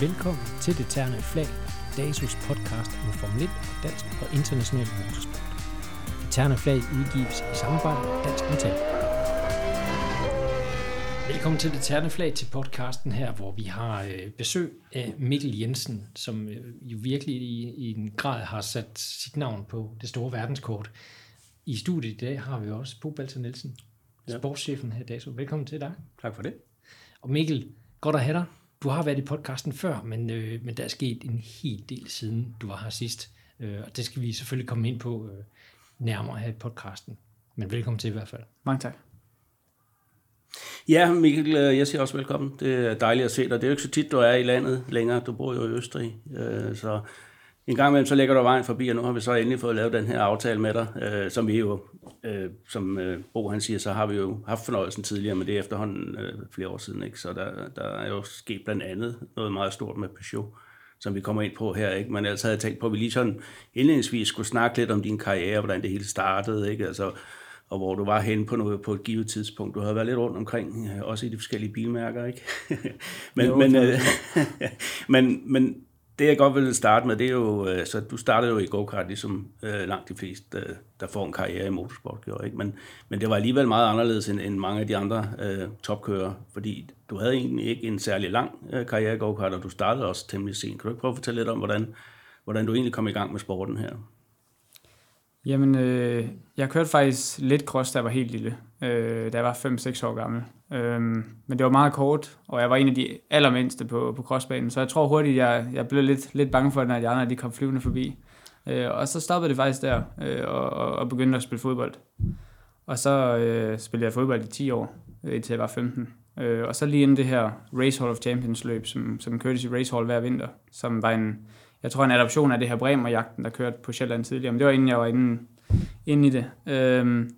Velkommen til Det Terne Flag, DASUS podcast om Formel 1 og dansk og international motorsport. Det Terne Flag udgives i samarbejde med Dansk Metal. Velkommen til Det Terne Flag til podcasten her, hvor vi har øh, besøg af Mikkel Jensen, som øh, jo virkelig i, i en grad har sat sit navn på det store verdenskort. I studiet i dag har vi også Bo Balser Nielsen, sportschefen her i DASUS. Velkommen til dig. Tak for det. Og Mikkel, godt at have dig. Du har været i podcasten før, men, øh, men der er sket en hel del siden du var her sidst. Øh, og det skal vi selvfølgelig komme ind på øh, nærmere her i podcasten. Men velkommen til i hvert fald. Mange tak. Ja, Mikkel, øh, jeg siger også velkommen. Det er dejligt at se dig. Det er jo ikke så tit, du er i landet længere. Du bor jo i Østrig. Øh, Så en gang imellem, så lægger du vejen forbi, og nu har vi så endelig fået lavet den her aftale med dig, øh, som vi jo, øh, som øh, Bo han siger, så har vi jo haft fornøjelsen tidligere, men det er efterhånden øh, flere år siden, ikke? så der, der er jo sket blandt andet noget meget stort med Peugeot, som vi kommer ind på her, ikke? men ellers havde jeg tænkt på, at vi lige sådan indledningsvis skulle snakke lidt om din karriere, hvordan det hele startede, ikke? Altså, og hvor du var henne på, noget, på et givet tidspunkt. Du havde været lidt rundt omkring, øh, også i de forskellige bilmærker, ikke? men, Jo, men, øh, men, men det jeg godt vil starte med, det er jo, øh, så du startede jo i go-kart, ligesom øh, langt de fleste, øh, der får en karriere i motorsport, gjorde, ikke? Men, men det var alligevel meget anderledes end, end mange af de andre øh, topkører, fordi du havde egentlig ikke en særlig lang øh, karriere i go-kart, og du startede også temmelig sent. Kan du ikke prøve at fortælle lidt om, hvordan, hvordan du egentlig kom i gang med sporten her? Jamen, øh, jeg kørte faktisk lidt cross, da jeg var helt lille. Øh, da jeg var 5-6 år gammel. Øh, men det var meget kort, og jeg var en af de allermindste på, på crossbanen. Så jeg tror hurtigt, jeg, jeg blev lidt, lidt bange for, når de andre de kom flyvende forbi. Øh, og så stoppede det faktisk der, øh, og, og, og begyndte at spille fodbold. Og så øh, spillede jeg fodbold i 10 år, øh, indtil jeg var 15. Øh, og så lige inden det her Race Hall of Champions løb, som, som kørtes i Race Hall hver vinter, som var en, jeg tror en adoption af det her Bremer-jagten, der kørte på Sjælland tidligere, men det var inden jeg var inde, inde i det. Øhm,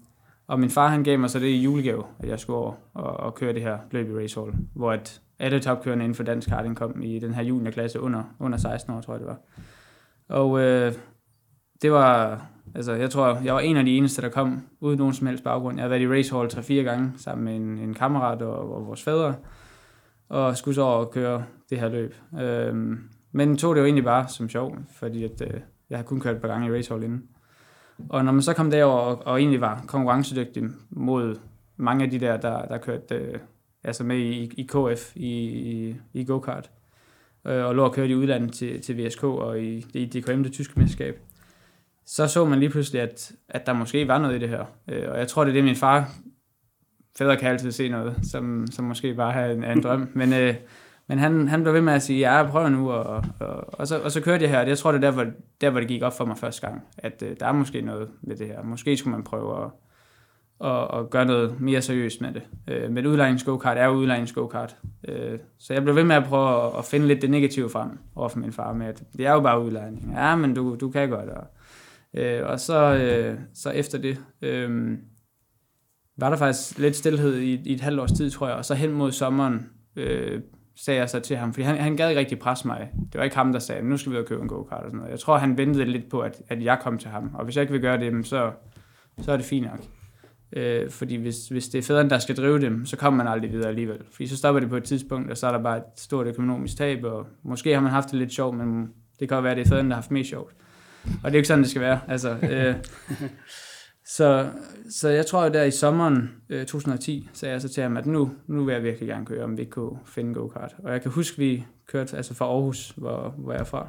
og min far han gav mig så det i julegave, at jeg skulle over og, og køre det her løb i Race Hall, hvor at alle topkørende inden for dansk karting kom i den her juniorklasse under, under 16 år, tror jeg det var. Og øh, det var, altså jeg tror, jeg var en af de eneste, der kom uden nogen som helst baggrund. Jeg har været i Race Hall 3-4 gange sammen med en, en kammerat og, og vores fædre, og skulle så over og køre det her løb. Øhm, men tog det jo egentlig bare som sjov, fordi at, øh, jeg har kun kørt et par gange i racehold inden. Og når man så kom derover og, og egentlig var konkurrencedygtig mod mange af de der, der, der kørte øh, altså med i, i KF, i, i, i go-kart, øh, og lå og kørte i udlandet til, til VSK og i, i DKM, det tyske mesterskab, så så man lige pludselig, at, at der måske var noget i det her. Øh, og jeg tror, det er det, min far, fædre kan altid se noget, som, som måske bare er en, er en drøm. Men, øh, men han, han blev ved med at sige, ja, prøv nu, og, og, og, så, og så kørte jeg her. Jeg tror, det er der, hvor, der, hvor det gik op for mig første gang, at øh, der er måske noget med det her. Måske skulle man prøve at, at, at gøre noget mere seriøst med det. Øh, men udlejnings go-kart er jo udlejnings go-kart. Øh, så jeg blev ved med at prøve at, at finde lidt det negative frem over for min far med, at det er jo bare udlejning. Ja, men du, du kan godt. Og, øh, og så, øh, så efter det... Øh, var der faktisk lidt stillhed i, i et halvt års tid, tror jeg, og så hen mod sommeren øh, sagde jeg så til ham, fordi han, han gad ikke rigtig presse mig. Det var ikke ham, der sagde, nu skal vi ud og købe en go-kart og sådan noget. Jeg tror, han ventede lidt på, at, at jeg kom til ham, og hvis jeg ikke vil gøre det, så, så er det fint nok. Øh, fordi hvis, hvis det er fædrene, der skal drive dem, så kommer man aldrig videre alligevel. Fordi så stopper det på et tidspunkt, og så er der bare et stort økonomisk tab, og måske har man haft det lidt sjovt, men det kan jo være, at det er fædrene, der har haft mest sjovt. Og det er jo ikke sådan, det skal være. Altså, øh, så, så jeg tror, at der i sommeren øh, 2010 sagde jeg så til ham, at nu, nu vil jeg virkelig gerne køre, om vi ikke kunne finde go-kart. Og jeg kan huske, vi kørte altså fra Aarhus, hvor, hvor jeg er fra,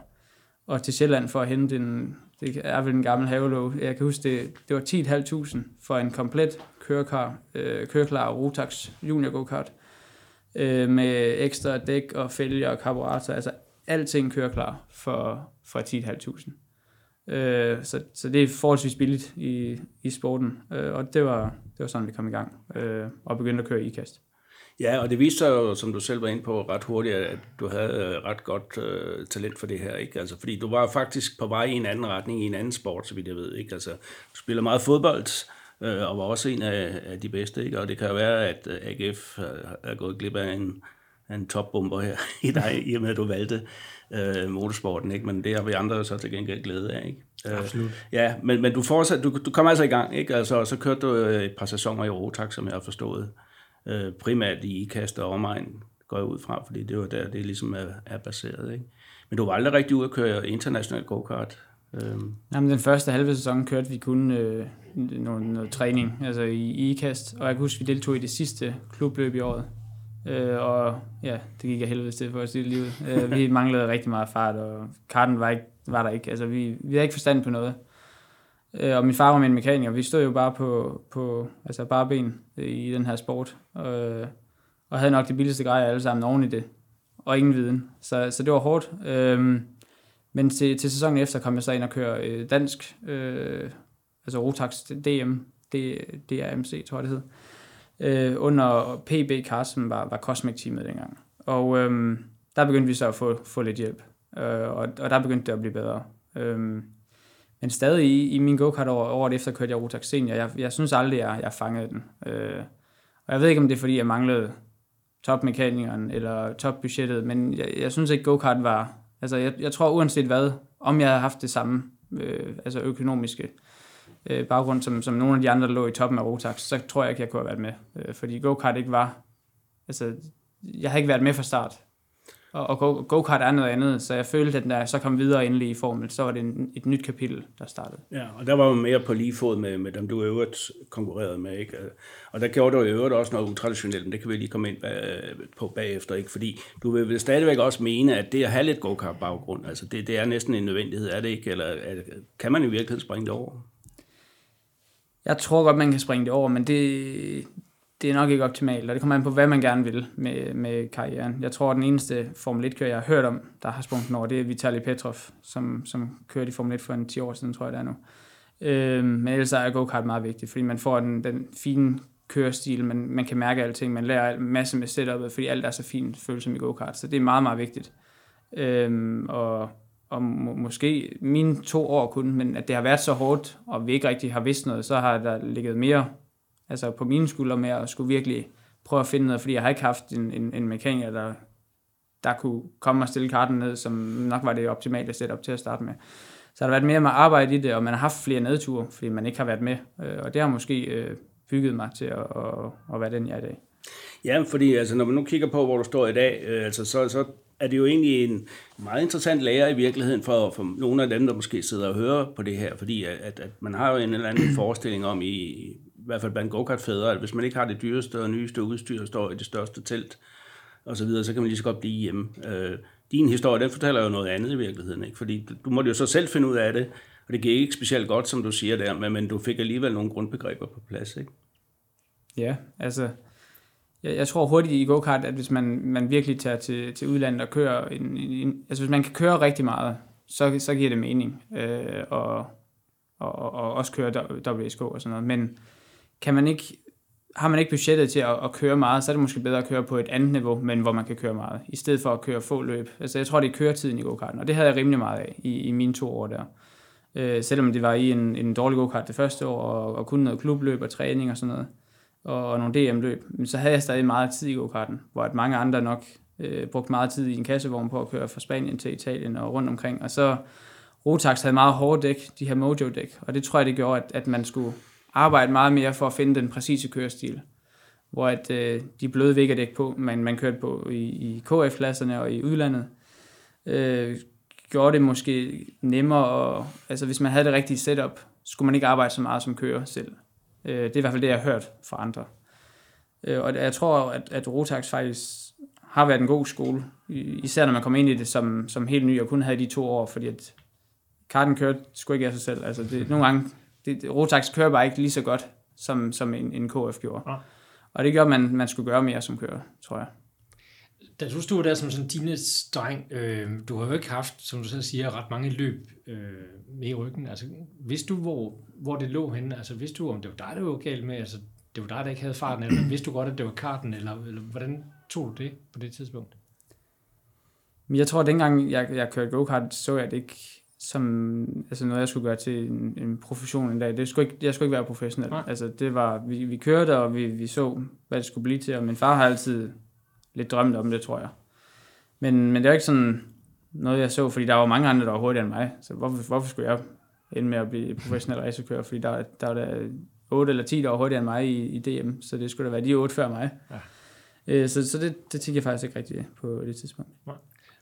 og til Sjælland for at hente en, det er vel en gammel havelåg. Jeg kan huske, det, det var 10.500 for en komplet kørekar, øh, køreklar Rotax Junior go-kart, øh, med ekstra dæk og fælge og karburator, altså alting kører klar for, for 10.500. Øh, så, så det er forholdsvis billigt i, i sporten, øh, og det var, det var sådan, vi kom i gang øh, og begyndte at køre ikast. Ja, og det viste sig jo, som du selv var inde på, ret hurtigt, at du havde øh, ret godt øh, talent for det her, ikke? Altså, fordi du var faktisk på vej i en anden retning, i en anden sport, så vidt jeg ved, ikke? Altså, du spiller meget fodbold, øh, og var også en af, af de bedste, ikke? Og det kan jo være, at øh, AGF øh, er, gået glip af en, en topbomber her i dig, i og med, at du valgte øh, motorsporten, ikke? Men det har vi andre så til gengæld glæde af, ikke? Øh, Absolut. Ja, men, men du, fortsat, du, du kom altså i gang, ikke? Altså, og så kørte du øh, et par sæsoner i Rotax, som jeg har forstået. Øh, primært i IKAST og omegn. går jeg ud fra, fordi det var der, det ligesom er, er baseret. Ikke? Men du var aldrig rigtig ude at køre international go-kart? Øhm. Jamen, den første halve sæson kørte vi kun øh, noget, noget træning, altså i IKAST, og jeg kan huske, vi deltog i det sidste klubløb i året. Øh, og ja, det gik af helvede til for os i livet. Øh, vi manglede rigtig meget fart, og karten var, ikke, var der ikke. Altså, vi, vi havde ikke forstand på noget. Øh, og min far var min mekaniker. Vi stod jo bare på, på altså bare ben i den her sport. Øh, og havde nok det billigste grej alle sammen oven i det. Og ingen viden. Så, så det var hårdt. Øh, men til, til sæsonen efter kom jeg så ind og køre øh, dansk, øh, altså Rotax DM, det, DRMC, tror jeg det hed, øh, under PB Carsten var, var Cosmic-teamet dengang. Og øh, der begyndte vi så at få, få lidt hjælp, øh, og, og der begyndte det at blive bedre. Øh, men stadig i, i min go-kart over, året efter kørte jeg Rotax Senior. Jeg, jeg synes aldrig, jeg, jeg fangede den. Øh, og jeg ved ikke, om det er, fordi jeg manglede topmekanikeren eller topbudgettet, men jeg, jeg synes ikke, go-kart var, Altså, jeg, jeg tror uanset hvad, om jeg havde haft det samme øh, altså økonomiske øh, Øh, baggrund, som, som nogle af de andre, der lå i toppen af Rotax, så tror jeg ikke, jeg kunne have været med. Øh, fordi go-kart ikke var... Altså, jeg har ikke været med fra start. Og, og go-kart er noget andet, så jeg følte, at når jeg så kom videre endelig i formel, så var det en, et nyt kapitel, der startede. Ja, og der var jo mere på lige fod med, med dem, du øvrigt konkurrerede med, ikke? Og der gjorde du i øvrigt også noget utraditionelt, men det kan vi lige komme ind øh, på bagefter, ikke? Fordi du vil, vil stadigvæk også mene, at det at have lidt go-kart baggrund, altså det, det er næsten en nødvendighed, er det ikke? Eller er, kan man i virkeligheden springe det over? Jeg tror godt, man kan springe det over, men det, det er nok ikke optimalt, og det kommer an på, hvad man gerne vil med, med karrieren. Jeg tror, at den eneste Formel 1-kører, jeg har hørt om, der har sprunget den over, det er Vitaly Petrov, som, som kørte i Formel 1 for en 10 år siden, tror jeg det er nu. Øh, men ellers er go-kart meget vigtigt, fordi man får den, den fine kørestil, man, man kan mærke alting, man lærer en masse med setupet, fordi alt er så fint følelse som i go-kart, så det er meget, meget vigtigt. Øh, og og må, måske mine to år kun, men at det har været så hårdt, og vi ikke rigtig har vidst noget, så har der ligget mere altså på mine skuldre med at skulle virkelig prøve at finde noget, fordi jeg har ikke haft en, en, en mekaniker, der, der kunne komme og stille karten ned, som nok var det optimale setup til at starte med. Så har der været mere med arbejde i det, og man har haft flere nedture, fordi man ikke har været med, øh, og det har måske øh, bygget mig til at, at, at være den, jeg er i dag. Ja, fordi altså, når man nu kigger på, hvor du står i dag, øh, altså, så, så er det jo egentlig en meget interessant lærer i virkeligheden for, for nogle af dem, der måske sidder og hører på det her, fordi at, at man har jo en eller anden forestilling om i, i hvert fald blandt go-kart-fædre, at hvis man ikke har det dyreste og nyeste udstyr og står i det største telt, og så videre, så kan man lige så godt blive hjemme. Øh, din historie, den fortæller jo noget andet i virkeligheden, ikke? fordi du, du måtte jo så selv finde ud af det, og det gik ikke specielt godt, som du siger der, men, men du fik alligevel nogle grundbegreber på plads, ikke? Ja, altså, jeg, jeg tror hurtigt i go-kart, at hvis man, man virkelig tager til, til udlandet og kører, en, en, altså hvis man kan køre rigtig meget, så, så giver det mening, øh, og, og, og også køre WSK og sådan noget, men kan man ikke, har man ikke budgettet til at, at køre meget, så er det måske bedre at køre på et andet niveau, men hvor man kan køre meget, i stedet for at køre få løb. Altså jeg tror, det er køretiden i go-karten, og det havde jeg rimelig meget af i, i mine to år der. Øh, selvom det var i en, en dårlig go-kart det første år, og, og kun noget klubløb og træning og sådan noget, og, og nogle DM-løb, men så havde jeg stadig meget tid i go-karten, hvor at mange andre nok øh, brugte meget tid i en kassevogn på at køre fra Spanien til Italien og rundt omkring, og så Rotax havde meget hårde dæk, de her Mojo-dæk, og det tror jeg, det gjorde, at, at man skulle arbejde meget mere for at finde den præcise kørestil. Hvor at øh, de bløde vækkerdæk på, man, man kørte på i, i KF-klasserne og i udlandet, øh, gjorde det måske nemmere, og, altså hvis man havde det rigtige setup, skulle man ikke arbejde så meget som kører selv. Øh, det er i hvert fald det, jeg har hørt fra andre. Øh, og jeg tror, at, at Rotax faktisk har været en god skole, især når man kommer ind i det som, som helt ny og kun havde de to år, fordi at karten kørte sgu ikke af sig selv. Altså det, nogle gange det, Rotax kører bare ikke lige så godt, som, som en, en KF gjorde. Ja. Og det gør, man, man skulle gøre mere som kører, tror jeg. Da du stod der som sådan dine dreng, øh, du har jo ikke haft, som du selv siger, ret mange løb øh, med i ryggen. Altså, vidste du, hvor, hvor det lå henne? Altså, vidste du, om det var dig, der var galt med? Altså, det var dig, der ikke havde farten, eller vidste du godt, at det var karten, eller, eller hvordan tog du det på det tidspunkt? Men jeg tror, at dengang jeg, jeg kørte go-kart, så jeg det ikke som altså noget, jeg skulle gøre til en, en profession en dag. Det skulle ikke, jeg skulle ikke være professionel. Nej. Altså, det var, vi, vi kørte, og vi, vi så, hvad det skulle blive til, og min far har altid lidt drømt om det, tror jeg. Men, men det var ikke sådan noget, jeg så, fordi der var mange andre, der var hurtigere end mig. Så hvorfor, hvorfor skulle jeg ende med at blive professionel racerkører? Fordi der, der var der 8 eller 10, der var hurtigere end mig i, i DM, så det skulle da være de 8 før mig. Øh, så så det, det tænker jeg faktisk ikke rigtigt på det tidspunkt.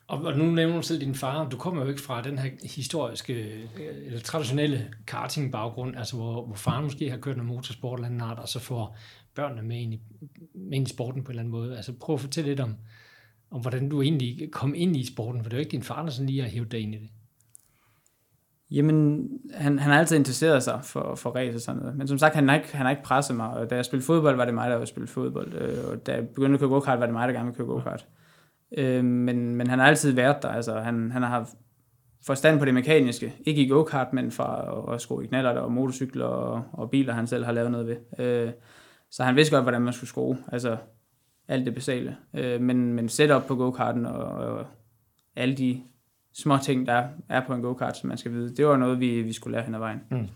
Og, og nu nævner du selv din far. Du kommer jo ikke fra den her historiske, øh, eller traditionelle karting-baggrund, altså hvor, hvor faren måske har kørt noget motorsport eller anden art, og så får børnene med ind, i, med ind i sporten på en eller anden måde. Altså prøv at fortælle lidt om, om hvordan du egentlig kom ind i sporten, for det er jo ikke din far, der sådan lige har hævet dig ind i det. Jamen, han, han har altid interesseret sig for, for race og sådan noget. Men som sagt, han har ikke, han har ikke presset mig. Og da jeg spillede fodbold, var det mig, der ville spille fodbold. Øh, og da jeg begyndte at køre go-kart, var det mig, der gerne ville køre go-kart. Øh, men, men han har altid været der. Altså, han, han har haft forstand på det mekaniske. Ikke i go-kart, men fra at, at skrue i knaller og motorcykler og, og biler, han selv har lavet noget ved. Øh, så han vidste godt, hvordan man skulle skrue. Altså, alt det basale. Øh, men, men setup på go-karten og, og alle de små ting, der er på en go-kart, som man skal vide, det var noget, vi, vi skulle lære hen ad vejen. Mm.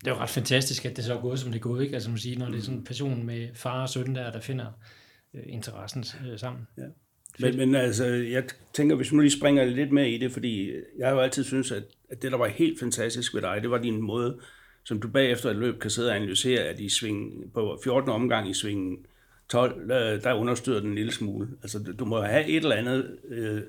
Det er jo ret fantastisk, at det så er gået, som det er gået, ikke? Altså man siger, når det er sådan en passion med far og søn der, der finder øh, interessen øh, sammen. Ja. Men, men altså, jeg tænker, hvis nu lige springer lidt med i det, fordi jeg har jo altid synes, at, at det, der var helt fantastisk ved dig, det var din måde, som du bagefter et løb kan sidde og analysere, at i sving, på 14 omgang i svingen 12, øh, der understøtter den en lille smule. Altså, du må have et eller andet øh,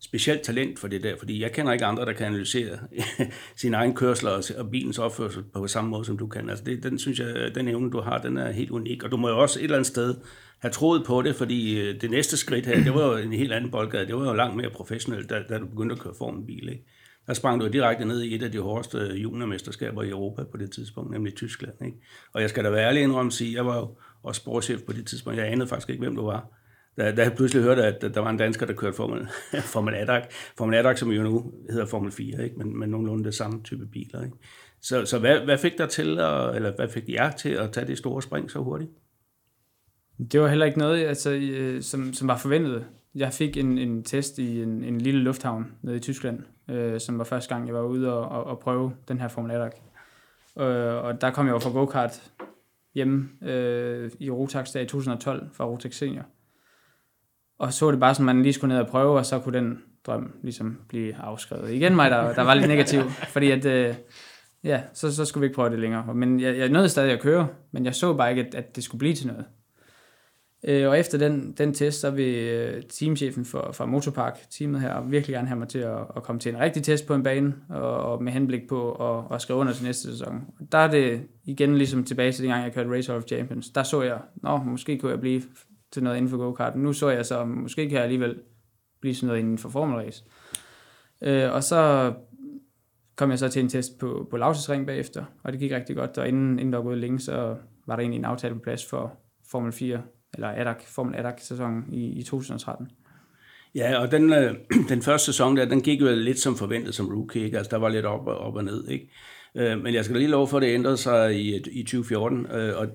specielt talent for det der, fordi jeg kender ikke andre, der kan analysere sin egen kørsel og bilens opførsel på samme måde, som du kan. Altså, det, den synes jeg, den evne, du har, den er helt unik, og du må jo også et eller andet sted have troet på det, fordi øh, det næste skridt her, det var jo en helt anden boldgade, det var jo langt mere professionelt, da, da du begyndte at køre form bil, ikke? Der sprang du direkte ned i et af de hårdeste juniormesterskaber i Europa på det tidspunkt, nemlig Tyskland. Ikke? Og jeg skal da være ærlig indrømme at sige, jeg var jo også sportschef på det tidspunkt. Jeg anede faktisk ikke, hvem du var. Da, da jeg pludselig hørte, at der var en dansker, der kørte Formel, Formel Adak. Formel Adak, som jo nu hedder Formel 4, ikke? Men, men nogenlunde det samme type biler. Ikke? Så, så hvad, hvad fik dig til, at, eller hvad fik jer til at tage det store spring så hurtigt? Det var heller ikke noget, altså, øh, som, som var forventet. Jeg fik en, en test i en, en lille lufthavn nede i Tyskland, øh, som var første gang, jeg var ude og, og, og prøve den her Formel. Øh, og der kom jeg jo fra go-kart hjemme øh, i Rotax der i 2012 fra Rotax Senior. Og så det bare som, man lige skulle ned og prøve, og så kunne den drøm ligesom blive afskrevet. Igen mig, der, der var lidt negativ, fordi at, øh, ja, så, så skulle vi ikke prøve det længere. Men jeg, jeg nåede stadig at køre, men jeg så bare ikke, at, at det skulle blive til noget. Øh, og efter den, den test, så vil øh, teamchefen for, for Motorpark, teamet her, virkelig gerne have mig til at, at komme til en rigtig test på en bane, og, og med henblik på at, at skrive under til næste sæson. Der er det igen ligesom tilbage til dengang, jeg kørte Race of Champions. Der så jeg, nå, måske kunne jeg blive til noget inden for go-kart. Nu så jeg så, måske kan jeg alligevel blive sådan noget inden for Formel Race. Øh, og så kom jeg så til en test på, på Ring bagefter, og det gik rigtig godt, og inden, inden der var gået længe, så var der egentlig en aftale på plads for Formel 4 eller ADAC, Formel ADAC-sæsonen i, i 2013. Ja, og den, øh, den første sæson der, den gik jo lidt som forventet som rookie, ikke? altså der var lidt op, og, op og ned, ikke? Øh, men jeg skal lige love for, at det ændrede sig i, i 2014, øh, og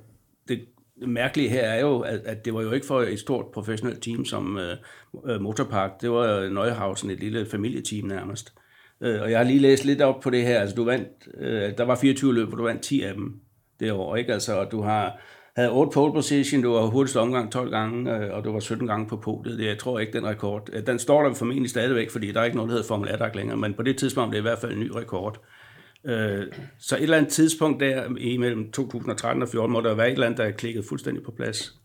det, mærkelige her er jo, at, at det var jo ikke for et stort professionelt team som øh, øh Motorpark, det var Neuhausen, et lille familieteam nærmest. Øh, og jeg har lige læst lidt op på det her, altså du vandt, øh, der var 24 løb, og du vandt 10 af dem det år, ikke? Altså, og du har havde 8 pole position, du var hurtigst omgang 12 gange, øh, og du var 17 gange på podiet. Jeg tror ikke, den rekord. Øh, den står der formentlig stadigvæk, fordi der er ikke noget, der hedder Formel 1 længere, men på det tidspunkt det er det i hvert fald en ny rekord. Øh, så et eller andet tidspunkt der imellem 2013 og 2014 må der være et eller andet, der er klikket fuldstændig på plads.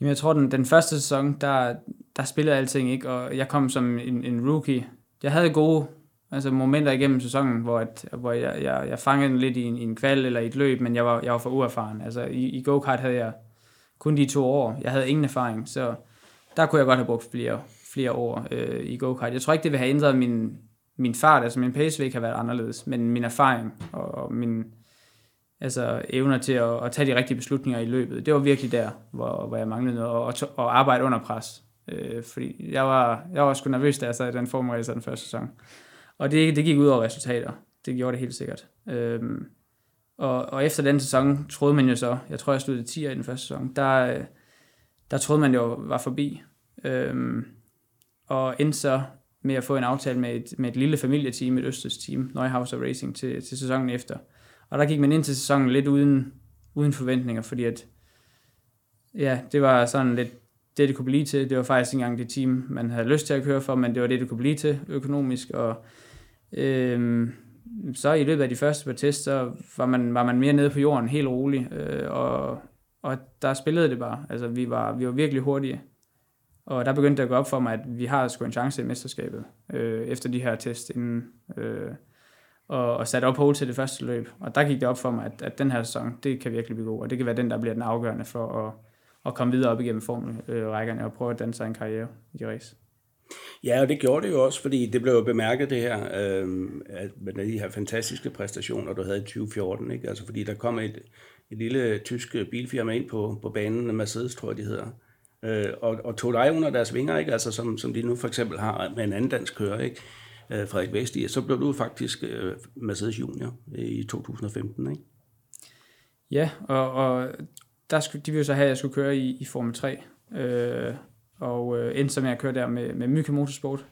Jamen, jeg tror, den, den første sæson, der, der spillede alting ikke, og jeg kom som en, en rookie. Jeg havde gode Altså momenter igennem sæsonen, hvor, at, hvor jeg, jeg, jeg fangede den lidt i en, i en kval eller i et løb, men jeg var, jeg var for uerfaren. Altså i, i go-kart havde jeg kun de to år. Jeg havde ingen erfaring, så der kunne jeg godt have brugt flere, flere år øh, i go-kart. Jeg tror ikke, det vil have ændret min, min fart, altså min pace vil ikke have været anderledes, men min erfaring og, og min altså, evner til at, at tage de rigtige beslutninger i løbet, det var virkelig der, hvor, hvor jeg manglede noget, og, og, og arbejde under pres. Øh, fordi jeg var, jeg var sgu nervøs, da jeg sad i den formræse den første sæson. Og det, det gik ud over resultater. Det gjorde det helt sikkert. Øhm, og, og efter den sæson troede man jo så, jeg tror jeg sluttede 10 i den første sæson, der, øh, der troede man jo var forbi. Øhm, og endte så med at få en aftale med et, med et lille familieteam, et østers team, Neuhauser Racing, til, til sæsonen efter. Og der gik man ind til sæsonen lidt uden, uden forventninger, fordi at, ja, det var sådan lidt det, det kunne blive til. Det var faktisk ikke engang det team, man havde lyst til at køre for, men det var det, det kunne blive til økonomisk, og Øh, så i løbet af de første par tests, så var man, var man mere nede på jorden, helt rolig, øh, og, og der spillede det bare. Altså, vi var, vi var virkelig hurtige. Og der begyndte det at gå op for mig, at vi har sgu en chance i mesterskabet, øh, efter de her test inden, øh, og, og satte op hold til det første løb. Og der gik det op for mig, at, at den her sæson, det kan virkelig blive god, og det kan være den, der bliver den afgørende for at, at komme videre op igennem formelrækkerne øh, og prøve at danse en karriere i race. Ja, og det gjorde det jo også, fordi det blev jo bemærket det her, øh, at med de her fantastiske præstationer, du havde i 2014, ikke? Altså fordi der kom et, et lille tysk bilfirma ind på, på banen, Mercedes tror jeg de hedder, øh, og, og tog dig under deres vinger, ikke? Altså som, som de nu for eksempel har med en anden dansk kører, ikke? Øh, Frederik Vesti, så blev du faktisk øh, Mercedes Junior i 2015, ikke? Ja, og, og der skulle, de ville så have, at jeg skulle køre i, i Formel 3, øh, og øh, endte så med at køre der med, med Myke Motorsport,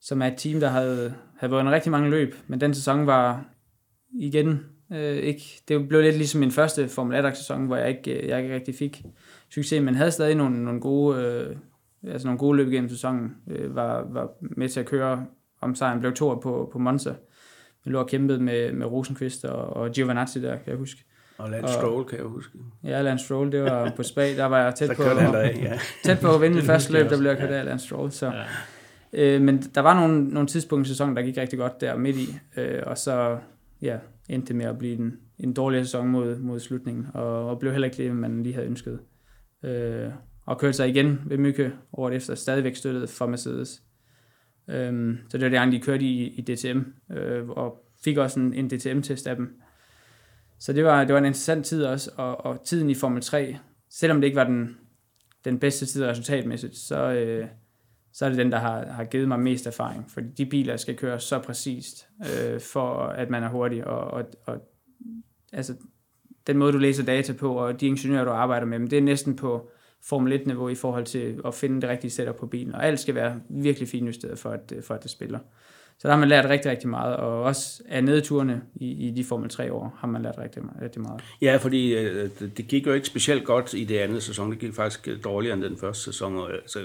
som er et team, der havde, havde været en rigtig mange løb, men den sæson var igen øh, ikke, det blev lidt ligesom min første Formel 1-sæson, hvor jeg ikke, øh, jeg ikke rigtig fik succes, men havde stadig nogle, nogle gode, øh, altså nogle gode løb igennem sæsonen, øh, var, var med til at køre om sejren, blev to på, på Monza. Jeg lå og kæmpede med, med Rosenqvist og, og Giovanazzi der, kan jeg huske. Og Lance Stroll, kan jeg huske. Ja, Lance Stroll, det var på Spa, der var jeg tæt på, af, ja. tæt på at vinde det første løb, der blev jeg kørt af Lance Stroll. Så. Ja. Øh, men der var nogle, nogle tidspunkter i sæsonen, der gik rigtig godt der midt i, øh, og så ja, endte det med at blive en, en dårlig sæson mod, mod slutningen, og, og blev heller ikke det, man lige havde ønsket. Øh, og kørte sig igen ved Mykke året efter, stadigvæk støttet for Mercedes. Øh, så det var det de kørte i, i DTM, øh, og fik også en, en DTM-test af dem. Så det var, det var en interessant tid også, og, og tiden i Formel 3, selvom det ikke var den, den bedste tid resultatmæssigt, så, øh, så er det den, der har, har givet mig mest erfaring. Fordi de biler skal køre så præcist, øh, for at man er hurtig. Og, og, og altså, den måde, du læser data på, og de ingeniører, du arbejder med, det er næsten på Formel 1-niveau i forhold til at finde det rigtige setup på bilen. Og alt skal være virkelig finjusteret, for at, for at det spiller. Så der har man lært rigtig, rigtig meget, og også af nedturene i, i de Formel 3 år har man lært rigtig, rigtig meget. Ja, fordi øh, det gik jo ikke specielt godt i det andet sæson. Det gik faktisk dårligere end den første sæson. Og, altså,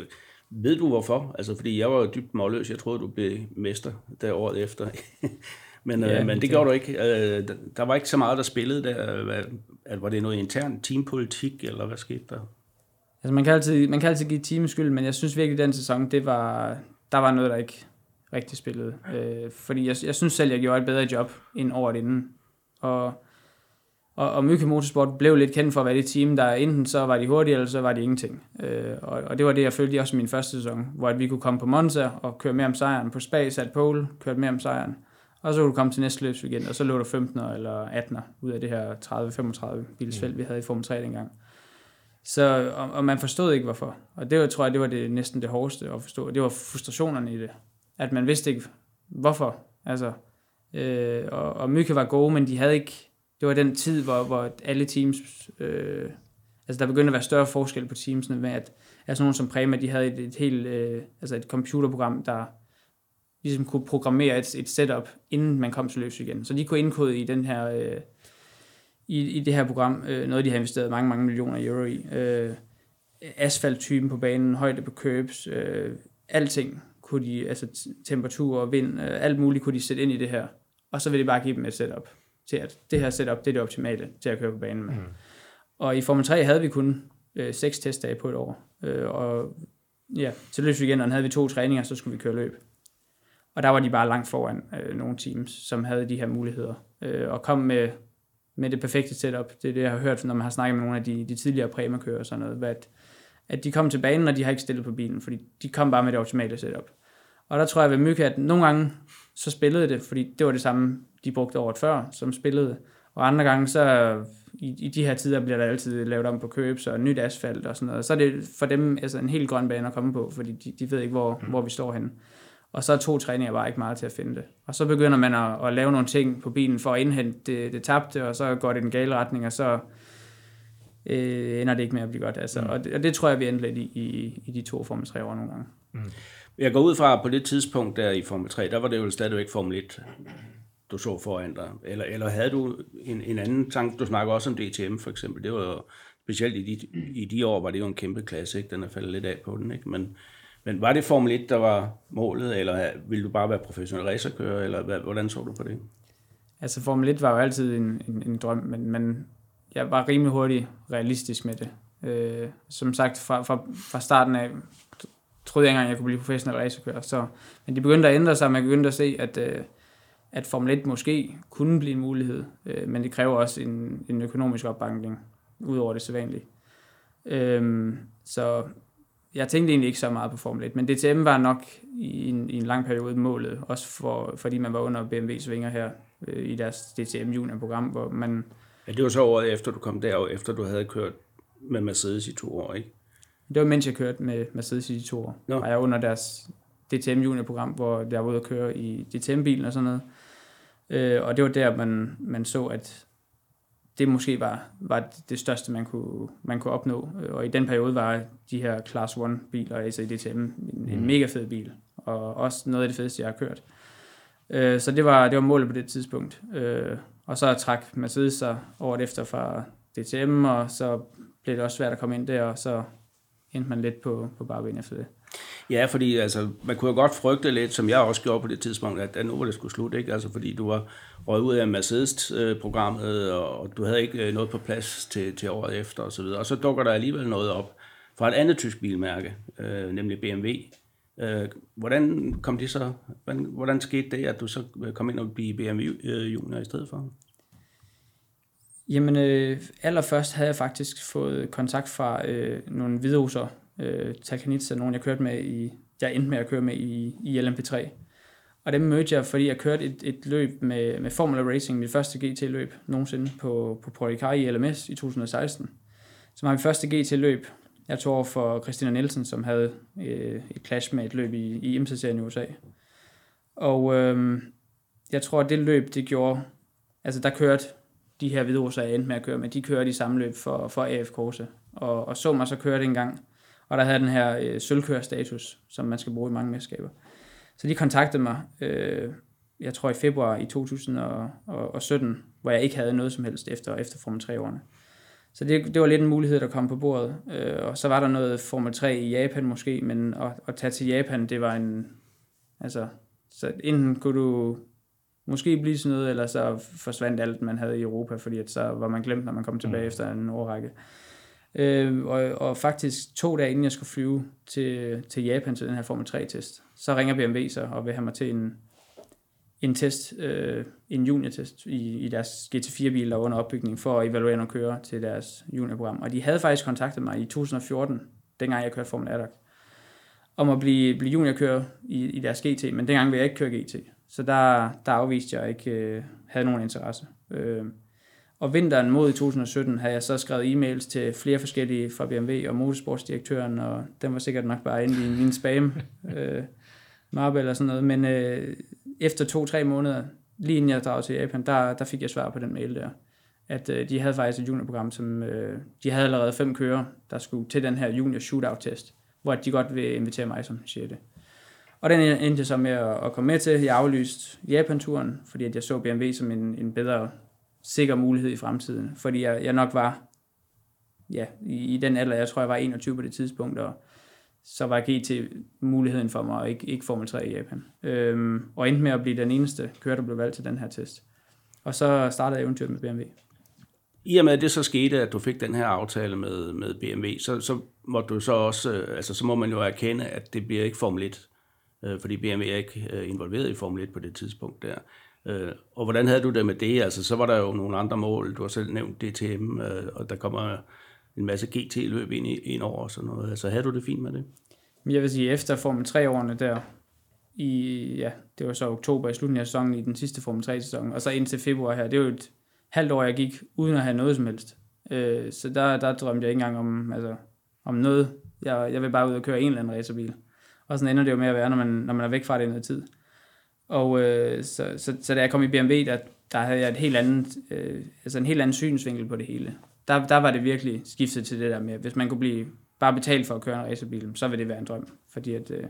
ved du hvorfor? Altså, fordi jeg var jo dybt målløs. Jeg troede, du blev mester der året efter. men, øh, ja, øh, men det, det gjorde du ikke. Øh, der var ikke så meget, der spillede der. Var det noget intern teampolitik, eller hvad skete der? Altså, man kan altid, man kan altid give team skyld, men jeg synes virkelig, at den sæson, det var, der var noget, der ikke rigtig spillede. Øh, fordi jeg, jeg synes selv, jeg gjorde et bedre job end året inden. Og, og, og Myke Motorsport blev lidt kendt for at være det team, der enten så var de hurtige, eller så var de ingenting. Øh, og, og det var det, jeg følte også i min første sæson, hvor at vi kunne komme på Monza og køre mere om sejren. På Spa sat pole, kørte mere om sejren. Og så kunne du komme til næste løb igen, og så lå du 15'er eller 18'er ud af det her 30-35 bilsfelt, mm. vi havde i Formel 3 dengang. Så, og, og man forstod ikke, hvorfor. Og det var, tror jeg, det var det, næsten det hårdeste at forstå. Det var frustrationerne i det at man vidste ikke, hvorfor. Altså, øh, og, og Myke var gode, men de havde ikke, det var den tid, hvor, hvor alle teams, øh, altså der begyndte at være større forskel på teamsene med, at altså nogen som Prema, de havde et, et helt, øh, altså et computerprogram, der ligesom kunne programmere et, et setup, inden man kom til løs igen. Så de kunne indkode i den her, øh, i, i det her program, øh, noget de har investeret mange, mange millioner euro i. Øh, asfalttypen på banen, højde på curbs, øh, alting kunne de, altså temperatur og vind, øh, alt muligt kunne de sætte ind i det her. Og så vil de bare give dem et setup til, at det her setup, det er det optimale til at køre på banen med. Mm. Og i Formel 3 havde vi kun øh, seks testdage på et år. Øh, og ja, til løbsweekenderen havde vi to træninger, så skulle vi køre løb. Og der var de bare langt foran øh, nogle teams, som havde de her muligheder. Øh, og kom med, med det perfekte setup. Det er det, jeg har hørt, når man har snakket med nogle af de, de tidligere præmakører og sådan noget. At, at de kom til banen, og de har ikke stillet på bilen, fordi de kom bare med det optimale setup. Og der tror jeg ved Myke, at nogle gange så spillede det, fordi det var det samme, de brugte året før, som spillede. Og andre gange, så i, i de her tider bliver der altid lavet om på købs og nyt asfalt og sådan noget. Så er det for dem altså en helt grøn bane at komme på, fordi de, de ved ikke, hvor, mm. hvor vi står henne. Og så er to træninger bare ikke meget til at finde det. Og så begynder man at, at lave nogle ting på bilen for at indhente det, det tabte, og så går det i den gale retning, og så øh, ender det ikke med at blive godt. Altså. Mm. Og, det, og det tror jeg, vi endte lidt i, i, i de to Formel 3 år nogle gange. Mm. Jeg går ud fra, på det tidspunkt der i Formel 3, der var det jo stadigvæk Formel 1, du så foran dig. Eller, eller havde du en, en anden tanke, du snakker også om DTM for eksempel, det var jo specielt i de, i de år, var det jo en kæmpe klasse, ikke? den er faldet lidt af på den, ikke? Men, men var det Formel 1, der var målet, eller ville du bare være professionel racerkører, eller hvordan så du på det? Altså Formel 1 var jo altid en, en, en drøm, men, men jeg var rimelig hurtigt realistisk med det. Øh, som sagt, fra, fra, fra starten af troede jeg ikke engang, jeg kunne blive professionel racerkører. Så, men det begyndte at ændre sig, man begyndte at se, at, øh, at Formel 1 måske kunne blive en mulighed, øh, men det kræver også en, en økonomisk opbakning, ud over det sædvanlige. Øh, så jeg tænkte egentlig ikke så meget på Formel 1, men DTM var nok i en, i en lang periode målet, også for, fordi man var under BMW's vinger her øh, i deres DTM junior-program, hvor man... Ja, det var så året efter, du kom der, efter du havde kørt med Mercedes i to år, ikke? Det var mens jeg kørte med Mercedes i de to år. No. Og jeg var under deres DTM junior-program, hvor jeg var ude at køre i DTM-bilen og sådan noget. Øh, og det var der, man, man så, at det måske var, var det største, man kunne, man kunne opnå. Og i den periode var de her Class 1-biler, altså i DTM, en, mm. en mega fed bil. Og også noget af det fedeste, jeg har kørt. Øh, så det var, det var målet på det tidspunkt. Øh, og så trak Mercedes sig året efter fra DTM, og så blev det også svært at komme ind der, og så endte man lidt på, på bagben efter det. Ja, fordi altså, man kunne jo godt frygte lidt, som jeg også gjorde på det tidspunkt, at nu var det skulle slutte, ikke? Altså, fordi du var røget ud af Mercedes-programmet, og du havde ikke øh, noget på plads til, til året efter og så videre. Og så dukker der alligevel noget op fra et andet tysk bilmærke, øh, nemlig BMW. Øh, hvordan kom det så, hvordan, hvordan skete det, at du så øh, kom ind og blev BMW øh, junior i stedet for? Jamen, øh, allerførst havde jeg faktisk fået kontakt fra øh, nogle hvideruser, øh, Talkanitsa, nogen jeg kørte med i, jeg endte med at køre med i, i LMP3. Og dem mødte jeg, fordi jeg kørte et, et løb med, med Formula Racing, mit første GT-løb nogensinde på, på Prodicar i LMS i 2016. Så var mit første GT-løb. Jeg tog over for Christina Nielsen, som havde øh, et clash med et løb i, i IMSA-serien i USA. Og øh, jeg tror, at det løb, det gjorde... Altså, der kørte de her hvideruser, jeg endte med at køre med, de kørte i samme løb for, for AF Korse. Og, og så mig så køre det en gang. Og der havde den her øh, sølvkørestatus, som man skal bruge i mange mesterskaber. Så de kontaktede mig, øh, jeg tror i februar i 2017, hvor jeg ikke havde noget som helst efter, efter Formel 3-årene. Så det, det var lidt en mulighed, der kom på bordet. Øh, og så var der noget Formel 3 i Japan måske, men at, at tage til Japan, det var en... Altså, så enten kunne du måske blive sådan noget, eller så forsvandt alt, man havde i Europa, fordi at så var man glemt, når man kom tilbage mm. efter en årrække. Øh, og, og faktisk to dage inden jeg skulle flyve til, til Japan til den her Formel 3-test, så ringer BMW så og vil have mig til en, en test, øh, en junior-test i, i deres GT4-bil, der var under opbygning, for at evaluere nogle kører til deres juniorprogram. Og de havde faktisk kontaktet mig i 2014, dengang jeg kørte Formel Adak, om at blive, blive juniorkører i, i deres GT, men dengang ville jeg ikke køre GT. Så der, der afviste jeg ikke øh, havde nogen interesse. Øh, og vinteren mod i 2017 havde jeg så skrevet e-mails til flere forskellige fra BMW og motorsportsdirektøren, og den var sikkert nok bare inde i min spam øh, mappe eller sådan noget. Men øh, efter to-tre måneder, lige inden jeg drog til Japan, der, der fik jeg svar på den mail der. At øh, de havde faktisk et juniorprogram, som øh, de havde allerede fem kører, der skulle til den her junior shootout-test, hvor de godt vil invitere mig som siger det. Og den endte jeg så med at, at komme med til. Jeg aflyste Japan-turen, fordi at jeg så BMW som en, en bedre sikker mulighed i fremtiden. Fordi jeg, jeg nok var ja, i, i den alder, jeg tror jeg var 21 på det tidspunkt, og så var GT muligheden for mig, og ikke, ikke Formel 3 i Japan. Øhm, og endte med at blive den eneste kører, der blev valgt til den her test. Og så startede eventyret med BMW. I og med, at det så skete, at du fik den her aftale med, med BMW, så, så må du så også, øh, altså så må man jo erkende, at det bliver ikke Formel 1 øh, fordi BMW er ikke øh, involveret i Formel 1 på det tidspunkt der. Øh, og hvordan havde du det med det? Altså, så var der jo nogle andre mål. Du har selv nævnt DTM, øh, og der kommer en masse GT-løb ind, ind over og sådan noget. Altså, havde du det fint med det? Jeg vil sige, efter Formel 3-årene der, i, ja, det var så oktober i slutningen af sæsonen i den sidste Formel 3-sæson, og så indtil februar her, det var jo et halvt år, jeg gik uden at have noget som helst. Øh, så der, der drømte jeg ikke engang om, altså, om noget. Jeg, jeg vil bare ud og køre en eller anden racerbil. Og sådan ender det jo med at være, når man, når man er væk fra det i noget tid. Og øh, så, så, så da jeg kom i BMW, der, der havde jeg et helt andet, øh, altså en helt anden synsvinkel på det hele. Der, der var det virkelig skiftet til det der med, hvis man kunne blive bare betalt for at køre en racerbil, så ville det være en drøm. Fordi at, øh,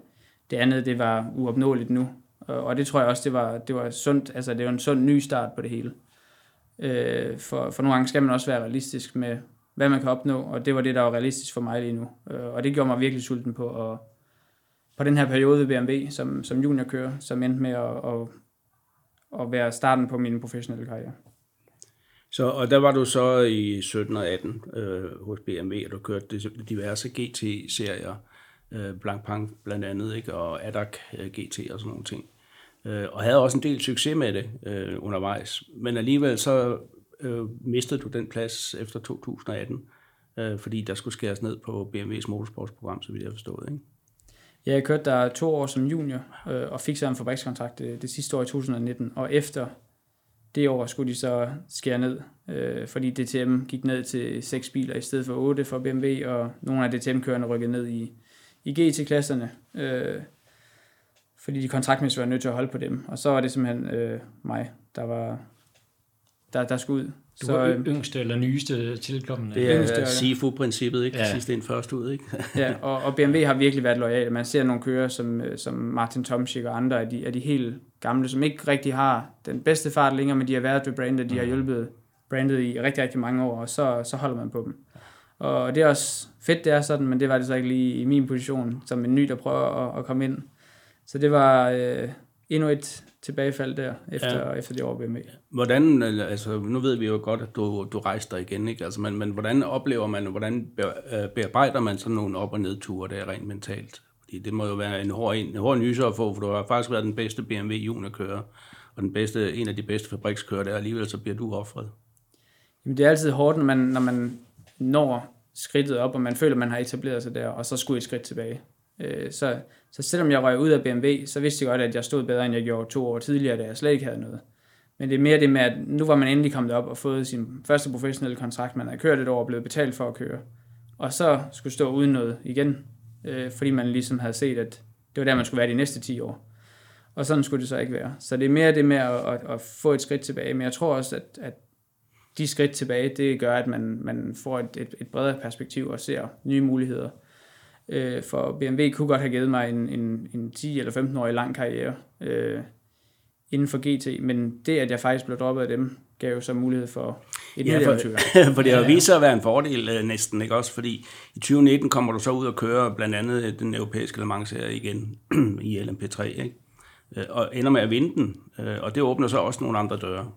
det andet, det var uopnåeligt nu. Og, og det tror jeg også, det var, det var sundt, altså det var en sund ny start på det hele. Øh, for, for nogle gange skal man også være realistisk med, hvad man kan opnå, og det var det, der var realistisk for mig lige nu. Øh, og det gjorde mig virkelig sulten på at, på den her periode ved BMW som, som juniorkører, som endte med at, at, at være starten på min professionelle karriere. Så, og der var du så i 17 og 18 øh, hos BMW, og du kørte diverse GT-serier, øh, Blancpain blandt andet, ikke? og ADAC øh, GT og sådan nogle ting. Øh, og havde også en del succes med det øh, undervejs. Men alligevel så øh, mistede du den plads efter 2018, øh, fordi der skulle skæres ned på BMW's motorsportsprogram, så vidt jeg forstået. Ikke? Ja, jeg kørte der to år som junior, øh, og fik så en fabrikskontrakt det, det sidste år i 2019, og efter det år skulle de så skære ned, øh, fordi DTM gik ned til seks biler i stedet for otte for BMW, og nogle af DTM-kørerne rykkede ned i, i GT-klasserne, øh, fordi de kontraktmæssigt var nødt til at holde på dem. Og så var det simpelthen øh, mig, der var der, der skulle ud. Du var så, yngste eller nyeste tilkommende. Det er yngste, SIFU-princippet, ikke? Ja. Sidst ind, først ud, ikke? ja, og, og BMW har virkelig været lojale. Man ser nogle kører som, øh, som Martin Tomschick og andre af de, af de helt gamle, som ikke rigtig har den bedste fart længere, men de har været ved brandet, de har mm. hjulpet brandet i rigtig, rigtig mange år, og så, så holder man på dem. Og det er også fedt, det er sådan, men det var det så ikke lige i min position, som en ny, der prøver at, at komme ind. Så det var øh, endnu et tilbagefald der, efter, ja. efter det år BMW. Hvordan, altså nu ved vi jo godt, at du, du rejste dig igen, ikke? Altså, men, men hvordan oplever man, hvordan øh, bearbejder man sådan nogle op- og nedture der rent mentalt? Fordi det må jo være en hård, en, en hård nyse at få, for du har faktisk været den bedste BMW juniorkører, og den bedste, en af de bedste fabrikskører der, alligevel så bliver du offret. Jamen det er altid hårdt, når man, når man når skridtet op, og man føler, man har etableret sig der, og så skulle et skridt tilbage. Øh, så, så selvom jeg røg ud af BMW, så vidste jeg godt, at jeg stod bedre, end jeg gjorde to år tidligere, da jeg slet ikke havde noget. Men det er mere det med, at nu var man endelig kommet op og fået sin første professionelle kontrakt. Man havde kørt et år og blevet betalt for at køre. Og så skulle stå uden noget igen, øh, fordi man ligesom havde set, at det var der, man skulle være de næste 10 år. Og sådan skulle det så ikke være. Så det er mere det med at, at, at få et skridt tilbage. Men jeg tror også, at, at de skridt tilbage, det gør, at man, man får et, et, et bredere perspektiv og ser nye muligheder. Øh, for BMW kunne godt have givet mig en, en, en 10 eller 15 årig lang karriere øh, inden for GT, men det, at jeg faktisk blev droppet af dem, gav jo så mulighed for et ja, for, for det har ja, vist sig at være en fordel øh, næsten, ikke også? Fordi i 2019 kommer du så ud og kører blandt andet den europæiske Le Mans igen i LMP3, ikke? Øh, og ender med at vinde den, øh, og det åbner så også nogle andre døre.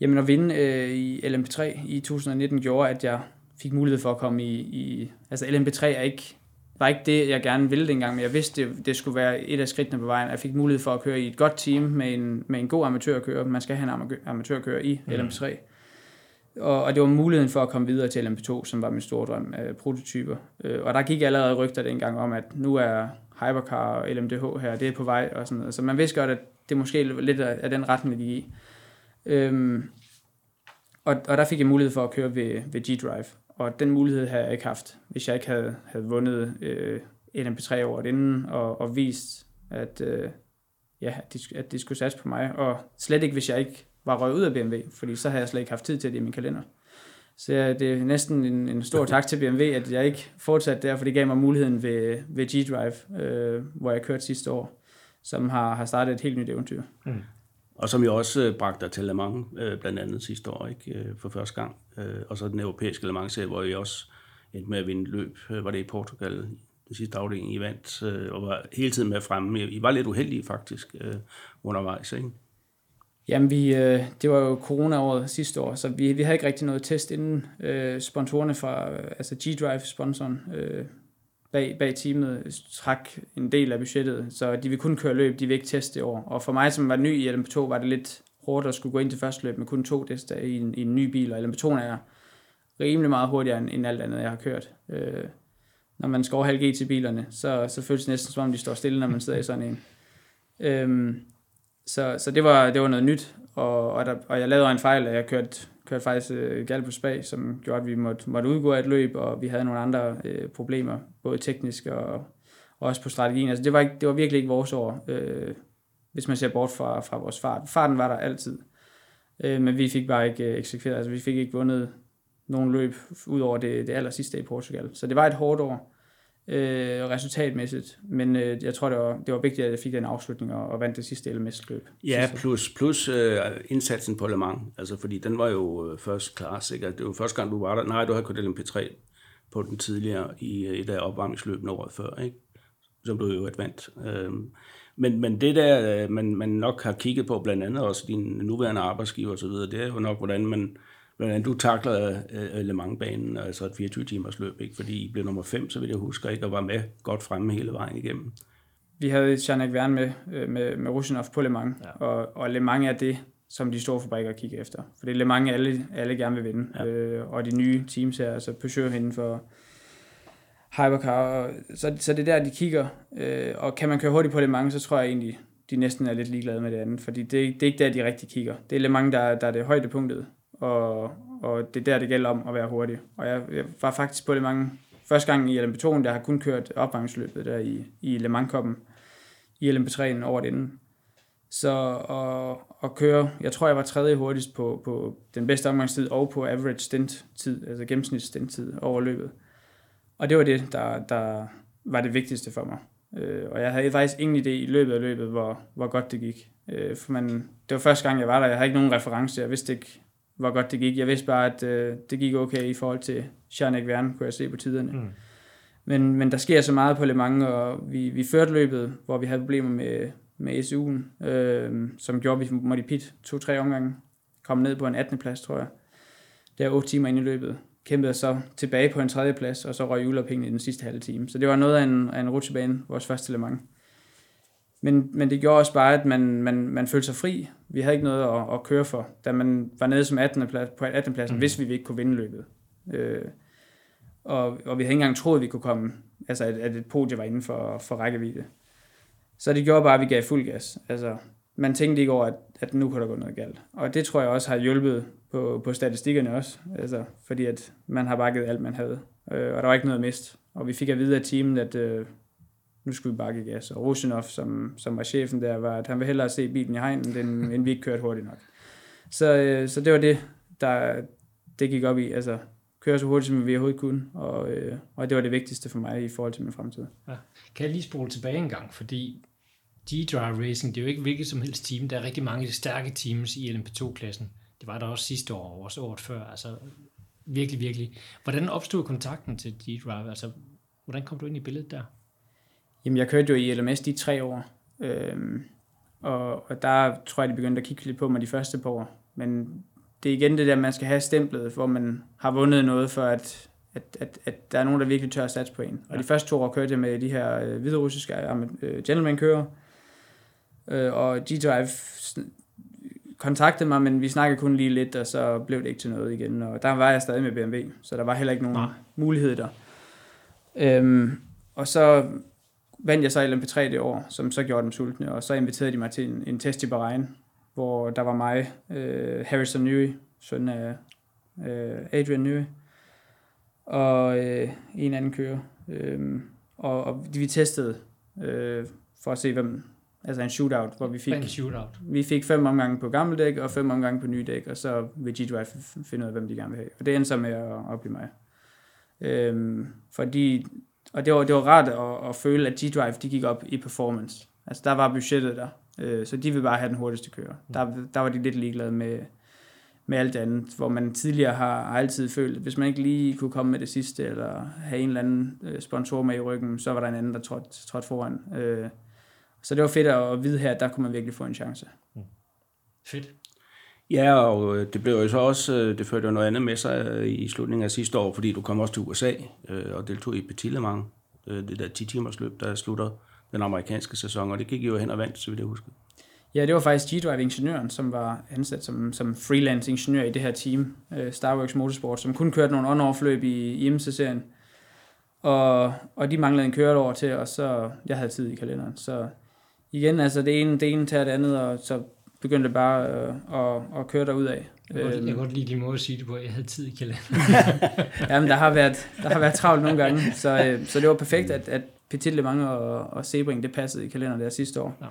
Jamen at vinde øh, i LMP3 i 2019 gjorde, at jeg fik mulighed for at komme i... i altså LMP3 er ikke, var ikke det, jeg gerne ville dengang, men jeg vidste, det, det skulle være et af skridtene på vejen. Jeg fik mulighed for at køre i et godt team med en, med en god amatørkører. Man skal have en amatørkører i mm. LMP3. Og, og det var muligheden for at komme videre til LMP2, som var min store drøm af prototyper. Øh, og der gik allerede rygter dengang om, at nu er Hypercar og LMDH her, det er på vej og sådan noget. Så man vidste godt, at det måske lidt af den retning, de i. Øhm, og, og der fik jeg mulighed for at køre ved, ved G-Drive. Og den mulighed havde jeg ikke haft, hvis jeg ikke havde, havde vundet øh, LMP3 året inden, og, og vist, at, øh, ja, at, de, at de skulle satse på mig. Og slet ikke, hvis jeg ikke var røget ud af BMW, fordi så havde jeg slet ikke haft tid til det i min kalender. Så ja, det er næsten en, en stor tak til BMW, at jeg ikke fortsatte der, for det gav mig muligheden ved, ved G-Drive, øh, hvor jeg kørte sidste år, som har, har startet et helt nyt eventyr. Mm. Og som jo også øh, bragte dig til Le Mans, øh, blandt andet sidste år, ikke? Øh, for første gang. Øh, og så den europæiske Le Mans hvor I også endte med at vinde løb. Øh, var det i Portugal, den sidste afdeling, I vandt, øh, og var hele tiden med fremme. I var lidt uheldige faktisk øh, undervejs, ikke? Jamen, vi, øh, det var jo corona-året sidste år, så vi, vi havde ikke rigtig noget test inden. Øh, sponsorerne fra, øh, altså G-Drive-sponsoren, øh, bag, bag teamet trak en del af budgettet, så de vil kun køre løb, de vil ikke teste i år. Og for mig, som var ny i LMP2, var det lidt hårdt at skulle gå ind til første løb med kun to tester i en, i en ny bil, og LMP2 er rimelig meget hurtigere end, end alt andet, jeg har kørt. Øh, når man skal G GT-bilerne, så, så føles det næsten som om, de står stille, når man sidder i sådan en. Øh, så, så det var, det var noget nyt, og, og, der, og jeg lavede en fejl, at jeg kørte kørte faktisk øh, galt på spag, som gjorde, at vi måtte, måtte udgå af et løb, og vi havde nogle andre øh, problemer, både teknisk og, og også på strategien. Altså det var, ikke, det var virkelig ikke vores år, øh, hvis man ser bort fra, fra vores fart. Farten var der altid, øh, men vi fik bare ikke øh, eksekveret, altså vi fik ikke vundet nogen løb ud over det, det aller sidste i Portugal. Så det var et hårdt år, øh, resultatmæssigt. Men øh, jeg tror, det var, det var vigtigt, at jeg fik den afslutning og, og vandt det sidste LMS-løb. Ja, plus, plus øh, indsatsen på Le Mans, altså fordi den var jo øh, først klar, ikke? Det var første gang, du var der. Nej, du havde kørt LMP3 på den tidligere i, i der opvarmningsløb året før, ikke? som du jo vandt. Øh, men, men det der, øh, man, man nok har kigget på, blandt andet også din nuværende arbejdsgiver osv., det er jo nok, hvordan man hvordan du takler uh, Le Mans-banen, altså et 24 timers løb, ikke? fordi I blev nummer 5, så vil jeg huske, ikke, og var med godt fremme hele vejen igennem. Vi havde Janek Verne med, med, med Rushinov på Le Mans, ja. og, og Le Mans er det, som de store fabrikker kigger efter. For det er Le Mans, alle, alle gerne vil vinde. Ja. Øh, og de nye teams her, altså Peugeot inden for Hypercar, så, så det er der, de kigger. Øh, og kan man køre hurtigt på Le Mans, så tror jeg egentlig, de næsten er lidt ligeglade med det andet. Fordi det, det er ikke der, de rigtig kigger. Det er Le Mans, der, der er det højdepunktet. Og, og det er der, det gælder om at være hurtig. Og jeg, jeg var faktisk på Le Mans første gang i LMP2, der har kun kørt opvarmningsløbet der i, i Le Mans-koppen i LMP3'en over det inden. Så at, at køre, jeg tror, jeg var tredje hurtigst på, på den bedste omgangstid og på average stint tid, altså gennemsnits stint tid over løbet. Og det var det, der, der var det vigtigste for mig. Øh, og jeg havde faktisk ingen idé i løbet af løbet, hvor, hvor godt det gik. Øh, for man, det var første gang, jeg var der. Jeg havde ikke nogen reference. Jeg vidste ikke, hvor godt det gik. Jeg vidste bare, at øh, det gik okay i forhold til Charnek Verne, kunne jeg se på tiderne. Mm. Men, men der sker så meget på Le Mans, og vi, vi førte løbet, hvor vi havde problemer med, med SU'en, øh, som gjorde, at vi måtte i pit to-tre omgange. Kom ned på en 18. plads, tror jeg. Der er 8 timer inde i løbet. Kæmpede så tilbage på en tredje plads, og så røg juleophængende i den sidste halve time. Så det var noget af en, af en rutsjebane, vores første Le Mans. Men, men det gjorde også bare, at man, man, man følte sig fri. Vi havde ikke noget at, at køre for, da man var nede som 18. Plads, på 18. pladsen, mm. hvis vi ikke kunne vinde løbet. Øh, og, og vi havde ikke engang troet, at vi kunne komme, altså at, at et podie var inden for, for rækkevidde. Så det gjorde bare, at vi gav fuld gas. Altså, man tænkte ikke over, at, at nu kunne der gå noget galt. Og det tror jeg også har hjulpet på, på statistikkerne også. Altså, fordi at man har bakket alt, man havde. Øh, og der var ikke noget mist. Og vi fik at vide af teamet, at øh, nu skulle vi bakke gas. Og Rushinov, som, som var chefen der, var, at han ville hellere se bilen i hegnen, end, end vi ikke kørte hurtigt nok. Så, øh, så det var det, der det gik op i. Altså, køre så hurtigt, som vi overhovedet kunne, og, øh, og det var det vigtigste for mig i forhold til min fremtid. Ja. Kan jeg lige spole tilbage en gang, fordi G-Drive Racing, det er jo ikke hvilket som helst team. Der er rigtig mange stærke teams i LMP2-klassen. Det var der også sidste år, og også året før. Altså, virkelig, virkelig. Hvordan opstod kontakten til G-Drive? Altså, hvordan kom du ind i billedet der? Jamen, jeg kørte jo i LMS de tre år. Øhm, og, og der tror jeg, de begyndte at kigge lidt på mig de første par år. Men det er igen det der, man skal have stemplet, hvor man har vundet noget, for at, at, at, at der er nogen, der virkelig tør at satse på en. Og ja. de første to år kørte jeg med de her øh, hviderussiske øh, gentleman-kører, øh, og G-Drive kontaktede mig, men vi snakkede kun lige lidt, og så blev det ikke til noget igen. Og der var jeg stadig med BMW, så der var heller ikke nogen ja. mulighed der. Øhm, og så vandt jeg så LMP3 det år, som så gjorde dem sultne, og så inviterede de mig til en, en test i Bahrain, hvor der var mig, øh, Harrison Newey, søn af øh, Adrian Newey, og øh, en anden kører. Øh, og, og vi testede øh, for at se, hvem, altså en shootout, hvor vi fik, en shootout. vi fik fem omgange på gamle dæk, og fem omgange på nye dæk, og så vil G-Drive finde ud af, hvem de gerne vil have. Og det endte så med at, at blive mig. Øhm, fordi, og det var, det var rart at, at føle, at G-Drive de gik op i performance. Altså der var budgettet der, øh, så de ville bare have den hurtigste kører. Der, der var de lidt ligeglade med, med alt andet, hvor man tidligere har, altid følt, at hvis man ikke lige kunne komme med det sidste, eller have en eller anden øh, sponsor med i ryggen, så var der en anden, der trådte, trådte foran. Øh, så det var fedt at vide her, at der kunne man virkelig få en chance. Mm. Fedt. Ja, og øh, det blev jo så også, øh, det førte jo noget andet med sig øh, i slutningen af sidste år, fordi du kom også til USA og deltog i Petit Le Mans, det der 10 timers løb, der slutter den amerikanske sæson, og det gik jo hen og vandt, så vidt jeg husker. Ja, det var faktisk G-Drive-ingeniøren, som var ansat som, som freelance ingeniør i det her team, Starworks Motorsport, som kun kørte nogle on-off-løb i, i serien Og, og de manglede en køret over til, og så jeg havde tid i kalenderen. Så igen, altså det ene, det ene tager det andet, og så begyndte det bare øh, at, at køre derud af. Jeg kan, godt, jeg kan godt lide din måde at sige det på, jeg havde tid i kalenderen. Jamen, der har været, der har været travlt nogle gange, så, øh, så det var perfekt, at, at Petit Le Mans og, og Sebring, det passede i kalenderen der sidste år. Ja.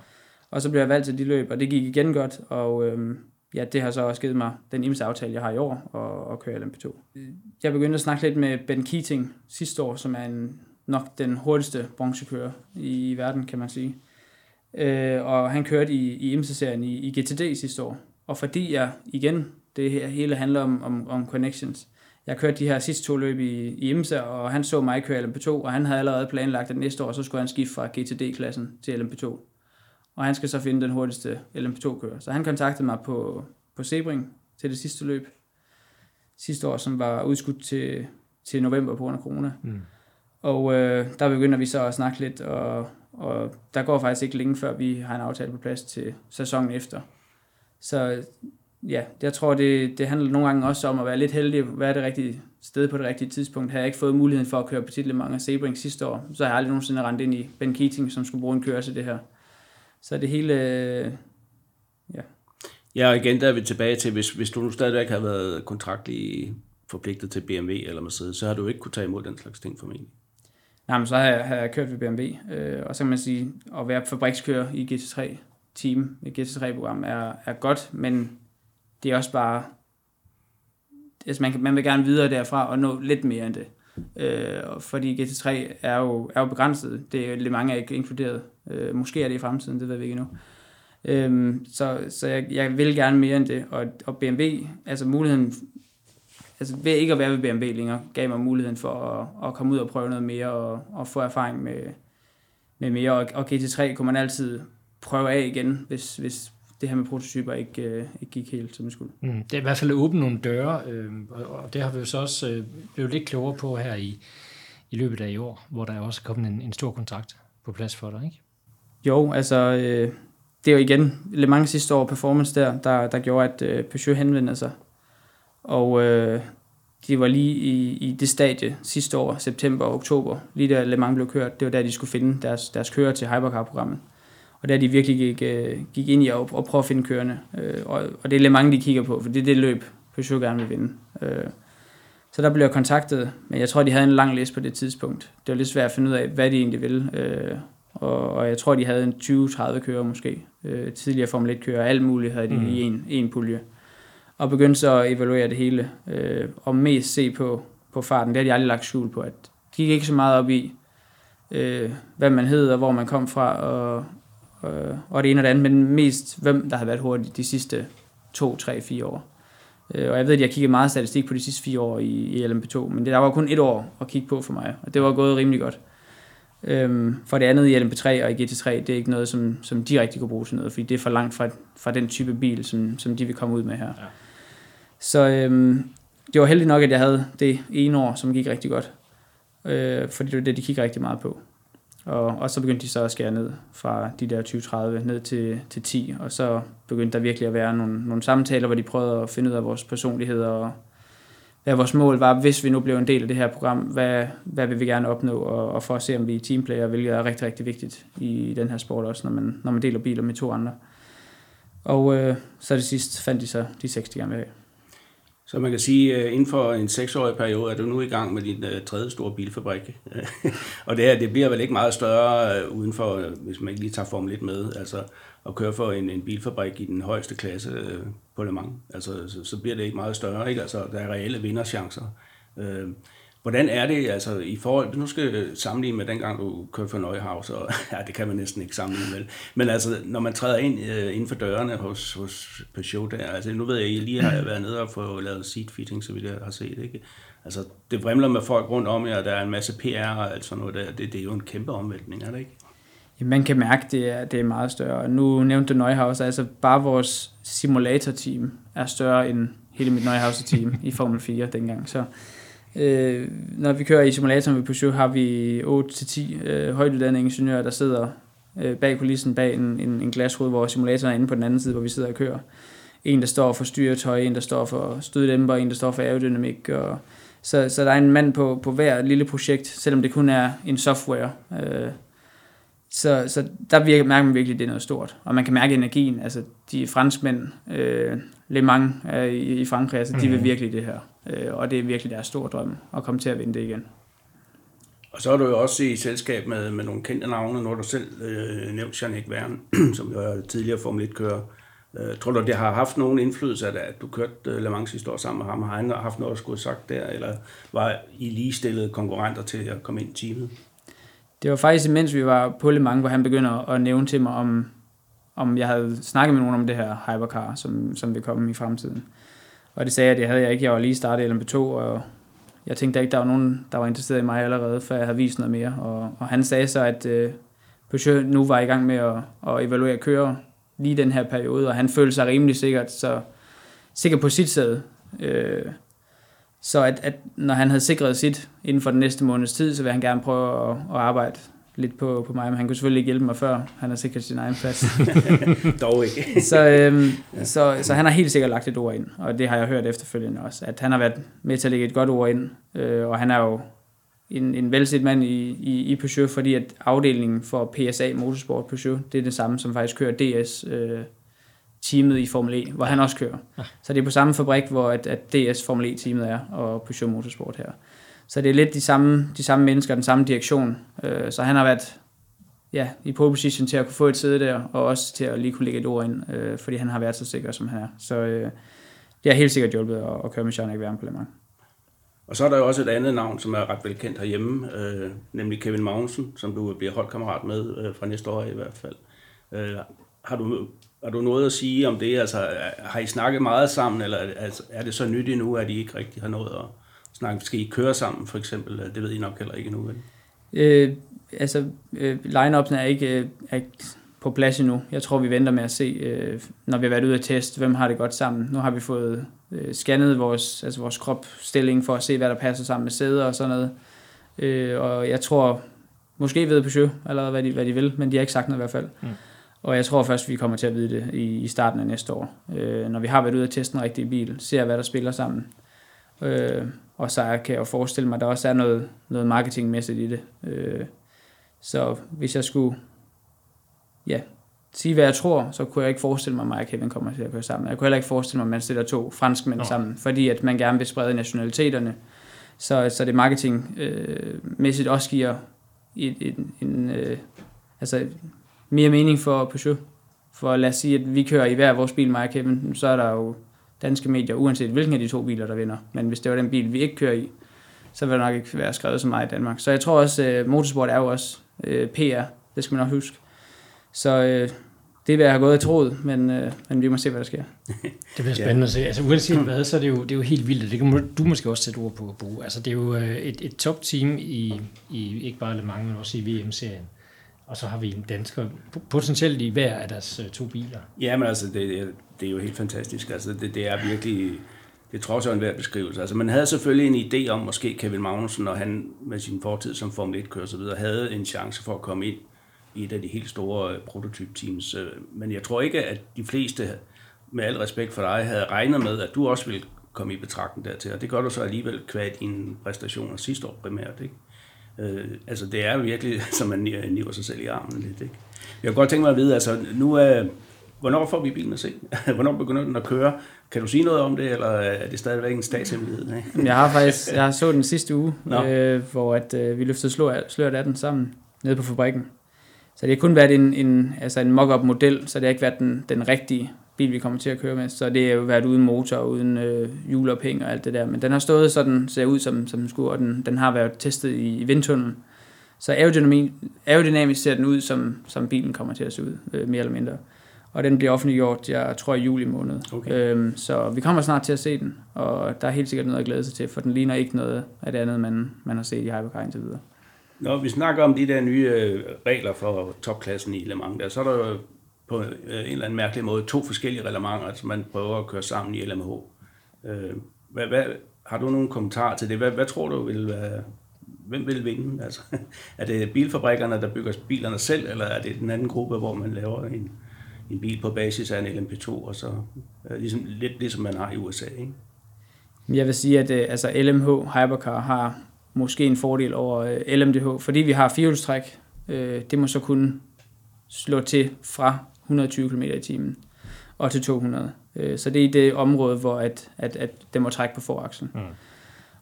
Og så blev jeg valgt til de løb, og det gik igen godt, og øh, ja, det har så også givet mig den IMSA-aftale, jeg har i år, og, og køre LMP2. Jeg begyndte at snakke lidt med Ben Keating sidste år, som er en, nok den hurtigste bronzekører i verden, kan man sige. Øh, og han kørte i, i IMSA-serien i, i GTD sidste år. Og fordi jeg, igen, det her hele handler om, om, om connections, jeg kørte de her sidste to løb i, i IMSA, og han så mig køre LMP2, og han havde allerede planlagt, at næste år, så skulle han skifte fra GTD-klassen til LMP2. Og han skal så finde den hurtigste LMP2-kører. Så han kontaktede mig på, på Sebring til det sidste løb sidste år, som var udskudt til, til november på grund af corona. Mm. Og øh, der begynder vi så at snakke lidt, og, og der går faktisk ikke længe før vi har en aftale på plads til sæsonen efter. Så ja, jeg tror, det, det handler nogle gange også om at være lidt heldig, være det rigtige sted på det rigtige tidspunkt. Har jeg ikke fået muligheden for at køre på titlemang af Sebring sidste år, så har jeg aldrig nogensinde rendt ind i Ben Keating, som skulle bruge en kører til det her. Så det hele, ja. Ja, og igen der er vi tilbage til, hvis, hvis du nu stadigvæk har været kontraktlig forpligtet til BMW eller Mercedes, så har du ikke kunne tage imod den slags ting formentlig. Nej, men så har jeg, har jeg kørt ved BMW, øh, og så kan man sige, at være fabrikskører i GT3 team, i GT3-program, er, er godt, men det er også bare, altså man, kan, man vil gerne videre derfra og nå lidt mere end det. Øh, fordi GT3 er jo, er jo begrænset. Det er lidt mange er ikke inkluderet. Øh, måske er det i fremtiden, det ved vi ikke endnu. Øh, så så jeg, jeg vil gerne mere end det. Og, og BMW, altså muligheden, altså ved ikke at være ved BMW længere, gav mig muligheden for at, at komme ud og prøve noget mere og, og få erfaring med, med mere. Og, og GT3 kunne man altid prøve af igen, hvis, hvis det her med prototyper ikke, øh, ikke gik helt som det skulle. Mm, det er i hvert fald åbent nogle døre, øh, og det har vi jo så også øh, blevet lidt klogere på her i, i løbet af i år, hvor der er også kommet en, en stor kontrakt på plads for dig, ikke? Jo, altså øh, det er jo igen Le Mans sidste år performance der, der, der gjorde, at øh, Peugeot henvendte sig. Og øh, de var lige i, i det stadie sidste år, september og oktober, lige da Le Mans blev kørt, det var der, de skulle finde deres, deres kører til Hypercar-programmet. Og der de virkelig gik, øh, gik ind i at, at prøve at finde kørende. Øh, og, og det er Le Mans, de kigger på, for det er det løb, Peugeot gerne vil vinde. Øh, så der blev jeg kontaktet, men jeg tror, de havde en lang liste på det tidspunkt. Det var lidt svært at finde ud af, hvad de egentlig ville. Øh, og, og jeg tror, de havde en 20-30 kører måske. Øh, tidligere Formel 1 kører, alt muligt havde de mm. i en, en pulje. Og begyndte så at evaluere det hele, øh, og mest se på, på farten. Det har de aldrig lagt skjul på, at de gik ikke så meget op i, øh, hvad man hed og hvor man kom fra, og, og, og det ene og det andet, men mest hvem der har været hurtigt de sidste 2, 3, 4 år. Øh, og jeg ved, at jeg kiggede meget statistik på de sidste fire år i, i LMP2, men det, der var kun et år at kigge på for mig, og det var gået rimelig godt. Øhm, for det andet i LMP3 og i GT3, det er ikke noget, som, som de rigtig kunne bruge til noget, fordi det er for langt fra, fra den type bil, som, som de vil komme ud med her. Ja. Så øhm, det var heldigt nok, at jeg havde det ene år, som gik rigtig godt. Øh, fordi det var det, de kiggede rigtig meget på. Og, og så begyndte de så at skære ned fra de der 20-30 ned til, til 10, og så begyndte der virkelig at være nogle, nogle samtaler, hvor de prøvede at finde ud af vores personligheder og hvad vores mål var, hvis vi nu blev en del af det her program, hvad, hvad vil vi gerne opnå, og, og for at se, om vi er teamplayer, hvilket er rigtig, rigtig vigtigt i den her sport også, når man, når man deler biler med to andre. Og øh, så det sidst fandt de så de 60, de gerne vil have. Så man kan sige, at inden for en seksårig periode er du nu i gang med din øh, tredje store bilfabrik. og det her, det bliver vel ikke meget større øh, uden for, hvis man ikke lige tager Formel 1 med, altså at køre for en, en bilfabrik i den højeste klasse på Le Mans. Altså, så, så bliver det ikke meget større, ikke? Altså, der er reelle vinderchancer. Hvordan er det altså i forhold, nu skal jeg sammenligne med dengang du kørte for Neuhaus, og ja, det kan man næsten ikke sammenligne med, men altså når man træder ind uh, inden for dørene hos, hos Peugeot der, altså nu ved jeg, I lige har været nede og få lavet seat fitting, så vidt jeg har set, ikke? Altså det vrimler med folk rundt om jer, der er en masse PR og alt sådan noget der, det, det er jo en kæmpe omvæltning, er det ikke? Ja, man kan mærke, det er, det er meget større. Nu nævnte du Neuhaus, altså bare vores simulator-team er større end hele mit Neuhaus-team i Formel 4 dengang, så Øh, når vi kører i simulatoren ved Peugeot, har vi 8-10 øh, højtuddannede ingeniører, der sidder øh, bag kulissen, bag en, en, en glasrude, hvor simulatoren er inde på den anden side, hvor vi sidder og kører. En, der står for styretøj, en, der står for støddæmper, en, der står for aerodynamik. Og, så, så der er en mand på, på hver lille projekt, selvom det kun er en software. Øh, så, så der virker, mærker man virkelig, at det er noget stort. Og man kan mærke energien. Altså, de franskmænd, øh, Le Mans er i, i Frankrig, altså, mm. de vil mhm. virkelig det her. Øh, og det er virkelig deres store drøm at komme til at vinde det igen. Og så er du jo også i selskab med, med nogle kendte navne. Nu har du selv øh, nævnt Janik Verne, som jo er tidligere Formel 1-kører. Øh, tror du, det har haft nogen indflydelse, at, at du kørte øh, Le Mans historie sammen med ham? Har han haft noget at skulle sagt der, eller var I ligestillede konkurrenter til at komme ind i teamet? Det var faktisk, mens vi var på Le Mans, hvor han begynder at nævne til mig, om, om jeg havde snakket med nogen om det her hypercar, som, som vil komme i fremtiden. Og det sagde jeg, det havde jeg ikke. Jeg var lige startet i LMP2, og jeg tænkte ikke, der var nogen, der var interesseret i mig allerede, før jeg havde vist noget mere. Og, og han sagde så, at øh, Peugeot nu var i gang med at, at evaluere kører lige den her periode, og han følte sig rimelig sikkert, så sikker på sit sæde. Øh, så at, at når han havde sikret sit inden for den næste måneds tid, så vil han gerne prøve at, at arbejde lidt på, på mig, men han kunne selvfølgelig ikke hjælpe mig før han har sikret sin egen plads. Dog ikke. så, øhm, så, så han har helt sikkert lagt et ord ind, og det har jeg hørt efterfølgende også, at han har været med til at lægge et godt ord ind, øh, og han er jo en, en velset mand i, i, i Peugeot, fordi at afdelingen for PSA Motorsport Peugeot, det er det samme, som faktisk kører DS øh, teamet i Formel E, hvor han også kører. Ja. Så det er på samme fabrik, hvor at, at DS Formel E-teamet er, og Peugeot Motorsport her. Så det er lidt de samme, de samme mennesker, den samme direktion. Øh, så han har været ja, i pole position til at kunne få et sæde der, og også til at lige kunne lægge et ord ind, øh, fordi han har været så sikker, som han er. Så øh, det har helt sikkert hjulpet at, at køre med Jean-Luc Verne på Le Mans. Og så er der jo også et andet navn, som er ret velkendt herhjemme, øh, nemlig Kevin Magnussen, som du bliver holdkammerat med øh, fra næste år i hvert fald. Øh, har, du, har du noget at sige om det? Altså, har I snakket meget sammen, eller altså, er det så nyt endnu, at I ikke rigtig har noget at snakke? Skal I køre sammen, for eksempel? Det ved I nok heller ikke endnu, vel? Øh, altså, øh, line-upsen er ikke, øh, er ikke på plads endnu. Jeg tror, vi venter med at se, øh, når vi har været ude at teste, hvem har det godt sammen. Nu har vi fået øh, scannet vores, altså vores kropstilling for at se, hvad der passer sammen med sæder og sådan noget. Øh, og jeg tror, måske ved Peugeot allerede, hvad de, hvad de vil, men de har ikke sagt noget i hvert fald. Mm. Og jeg tror først, vi kommer til at vide det i, i starten af næste år. Øh, når vi har været ude at teste en rigtig bil, ser hvad der spiller sammen. Øh, og så kan jeg jo forestille mig, at der også er noget, noget marketingmæssigt i det. Øh, så hvis jeg skulle ja, sige, hvad jeg tror, så kunne jeg ikke forestille mig, at mig og Kevin kommer til at køre sammen. Jeg kunne heller ikke forestille mig, at man stiller to franskmænd Nå. sammen, fordi at man gerne vil sprede nationaliteterne. Så, så det marketingmæssigt øh, også giver en, en, en øh, altså mere mening for Peugeot. For lad os sige, at vi kører i hver vores bil, mig og Kevin, så er der jo danske medier, uanset hvilken af de to biler, der vinder. Men hvis det var den bil, vi ikke kører i, så vil det nok ikke være skrevet så meget i Danmark. Så jeg tror også, at motorsport er jo også øh, PR. Det skal man nok huske. Så øh, det vil jeg have gået i troet, men, øh, men vi må se, hvad der sker. Det bliver spændende ja. at se. Altså uanset hvad, så er det jo, det er jo helt vildt, det kan du måske også sætte ord på at bruge. Altså det er jo øh, et, et top-team i, i ikke bare Le Mans, men også i VM-serien. Og så har vi en dansker potentielt i hver af deres øh, to biler. Ja, men altså, det, det er jo helt fantastisk. Altså, det, det er virkelig, det tror jeg en værd beskrivelse. Altså, man havde selvfølgelig en idé om, måske Kevin Magnussen, når han med sin fortid som Formel 1-kører så videre, havde en chance for at komme ind i et af de helt store øh, prototype-teams. Øh, men jeg tror ikke, at de fleste, med al respekt for dig, havde regnet med, at du også ville komme i betragtning dertil. Og det gør du så alligevel kvad dine præstationer sidste år primært. Ikke? Øh, altså det er virkelig, som man niver sig selv i armen lidt. Ikke? Jeg kunne godt tænke mig at vide, altså nu er, hvornår får vi bilen at se? hvornår begynder den at køre? Kan du sige noget om det, eller er det stadigvæk en statshemmelighed? Ikke? jeg har faktisk jeg så den sidste uge, øh, hvor at, øh, vi løftede sløret af den sammen nede på fabrikken. Så det har kun været en, en, altså en mock-up model, så det har ikke været den, den rigtige bil, vi kommer til at køre med. Så det har jo været uden motor, uden øh, hjulophæng og alt det der. Men den har stået sådan, ser ud som, som den skulle, og den, den har været testet i, i vindtunnelen. Så aerodynamisk, aerodynamisk ser den ud, som, som bilen kommer til at se ud, øh, mere eller mindre. Og den bliver offentliggjort, jeg tror, i juli måned. Okay. Øhm, så vi kommer snart til at se den, og der er helt sikkert noget at glæde sig til, for den ligner ikke noget af det andet, man, man har set i Hypercar indtil videre. Når vi snakker om de der nye øh, regler for topklassen i Le Mans, der, så er der jo på øh, en eller anden mærkelig måde to forskellige reglementer, som man prøver at køre sammen i LMH. Øh, hvad, hvad, har du nogle kommentarer til det? Hvad, hvad tror du vil være, hvem vil vinde? Altså, er det bilfabrikkerne, der bygger bilerne selv, eller er det den anden gruppe, hvor man laver en, en bil på basis af en LMP2, og så øh, ligesom, lidt ligesom man har i USA, ikke? Jeg vil sige, at øh, altså LMH Hypercar har måske en fordel over øh, LMDH, fordi vi har firehjulstræk. Øh, det må så kunne slå til fra 120 km i timen og til 200. Øh, så det er i det område, hvor at, at, at det må trække på foraksen. Mm.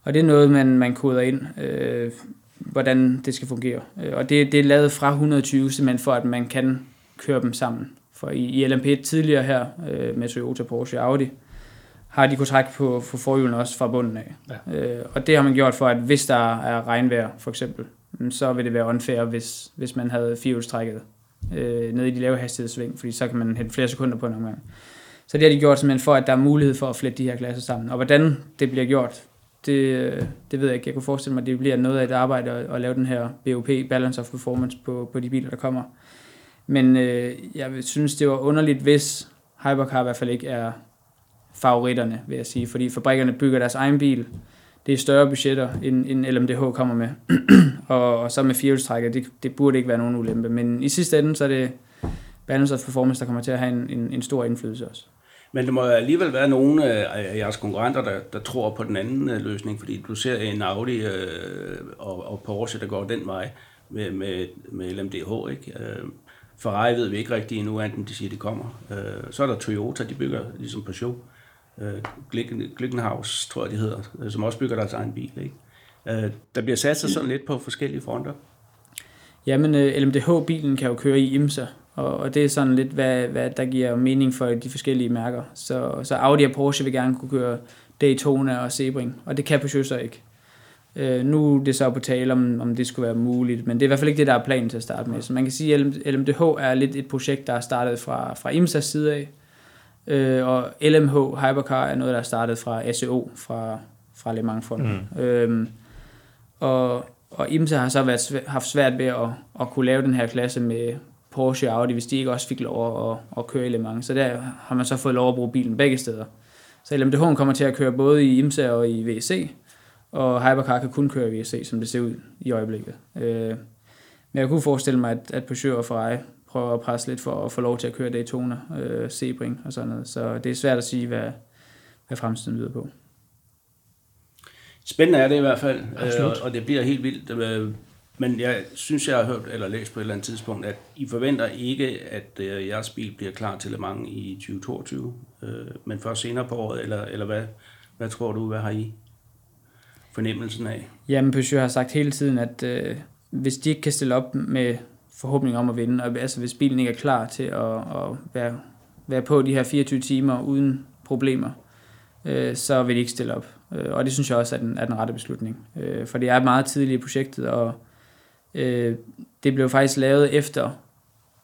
Og det er noget, man, man koder ind, øh, hvordan det skal fungere. Øh, og det, det er lavet fra 120, simpelthen for at man kan køre dem sammen. For i, i LMP tidligere her, øh, med Toyota, Porsche og Audi, har de kunnet trække på, på forhjulene også fra bunden af. Ja. Øh, og det har man gjort for, at hvis der er regnvejr, for eksempel, så vil det være unfair, hvis, hvis man havde firehjulstrækket øh, nede i de lave hastighedssving, fordi så kan man hente flere sekunder på en omgang. Så det har de gjort simpelthen for, at der er mulighed for at flette de her klasser sammen. Og hvordan det bliver gjort, det, øh, det ved jeg ikke. Jeg kunne forestille mig, at det bliver noget af et arbejde at, at lave den her BOP, Balance of Performance, på, på de biler, der kommer. Men øh, jeg synes, det var underligt, hvis Hypercar i hvert fald ikke er favoritterne, vil jeg sige. Fordi fabrikkerne bygger deres egen bil. Det er større budgetter, end, end LMDH kommer med. og, og så med firehjulstrækker, det, det burde ikke være nogen ulempe. Men i sidste ende, så er det Balance of Performance, der kommer til at have en, en, en stor indflydelse også. Men der må alligevel være nogle af jeres konkurrenter, der, der tror på den anden øh, løsning, fordi du ser en Audi øh, og, og Porsche, der går den vej med, med, med LMDH. Ikke? Øh, Ferrari ved vi ikke rigtigt endnu, enten de siger, de kommer. Øh, så er der Toyota, de bygger ligesom Peugeot. Øh, Glickenhaus, tror jeg, de hedder, øh, som også bygger deres egen bil. Ikke? Øh, der bliver sat sig sådan lidt på forskellige fronter. Jamen, øh, LMDH-bilen kan jo køre i IMSA, og, og det er sådan lidt, hvad, hvad der giver mening for de forskellige mærker. Så, så Audi og Porsche vil gerne kunne køre Daytona og Sebring, og det kan Peugeot så ikke. Øh, nu er det så på tale, om, om det skulle være muligt, men det er i hvert fald ikke det, der er planen til at starte med. Så man kan sige, at LMDH er lidt et projekt, der er startet fra, fra IMSA's side af, øh, og LMH Hypercar er noget, der er startet fra SEO, fra, fra Le Mans-fonden. Mm. Øh, og, og IMSA har så været, haft svært ved at, at kunne lave den her klasse med Porsche og Audi, hvis de ikke også fik lov at, at køre i Le Mans. Så der har man så fået lov at bruge bilen begge steder. Så LMDH kommer til at køre både i IMSA og i VC, og Hypercar kan kun køre i VC, som det ser ud i øjeblikket. Øh, men jeg kunne forestille mig, at, at Peugeot og Ferrari prøver at presse lidt for at få lov til at køre Daytona, øh, Sebring og sådan noget. Så det er svært at sige, hvad, hvad fremtiden lyder på. Spændende er det i hvert fald, øh, og det bliver helt vildt. Øh, men jeg synes, jeg har hørt eller læst på et eller andet tidspunkt, at I forventer ikke, at øh, jeres bil bliver klar til Le Mans i 2022, øh, men først senere på året, eller, eller hvad, hvad tror du, hvad har I fornemmelsen af? Jamen, Peugeot har sagt hele tiden, at øh, hvis de ikke kan stille op med forhåbning om at vinde, og altså hvis bilen ikke er klar til at, at være, være på de her 24 timer uden problemer, øh, så vil de ikke stille op. Øh, og det synes jeg også er den, er den rette beslutning. Øh, for det er meget tidligt i projektet, og øh, det blev faktisk lavet efter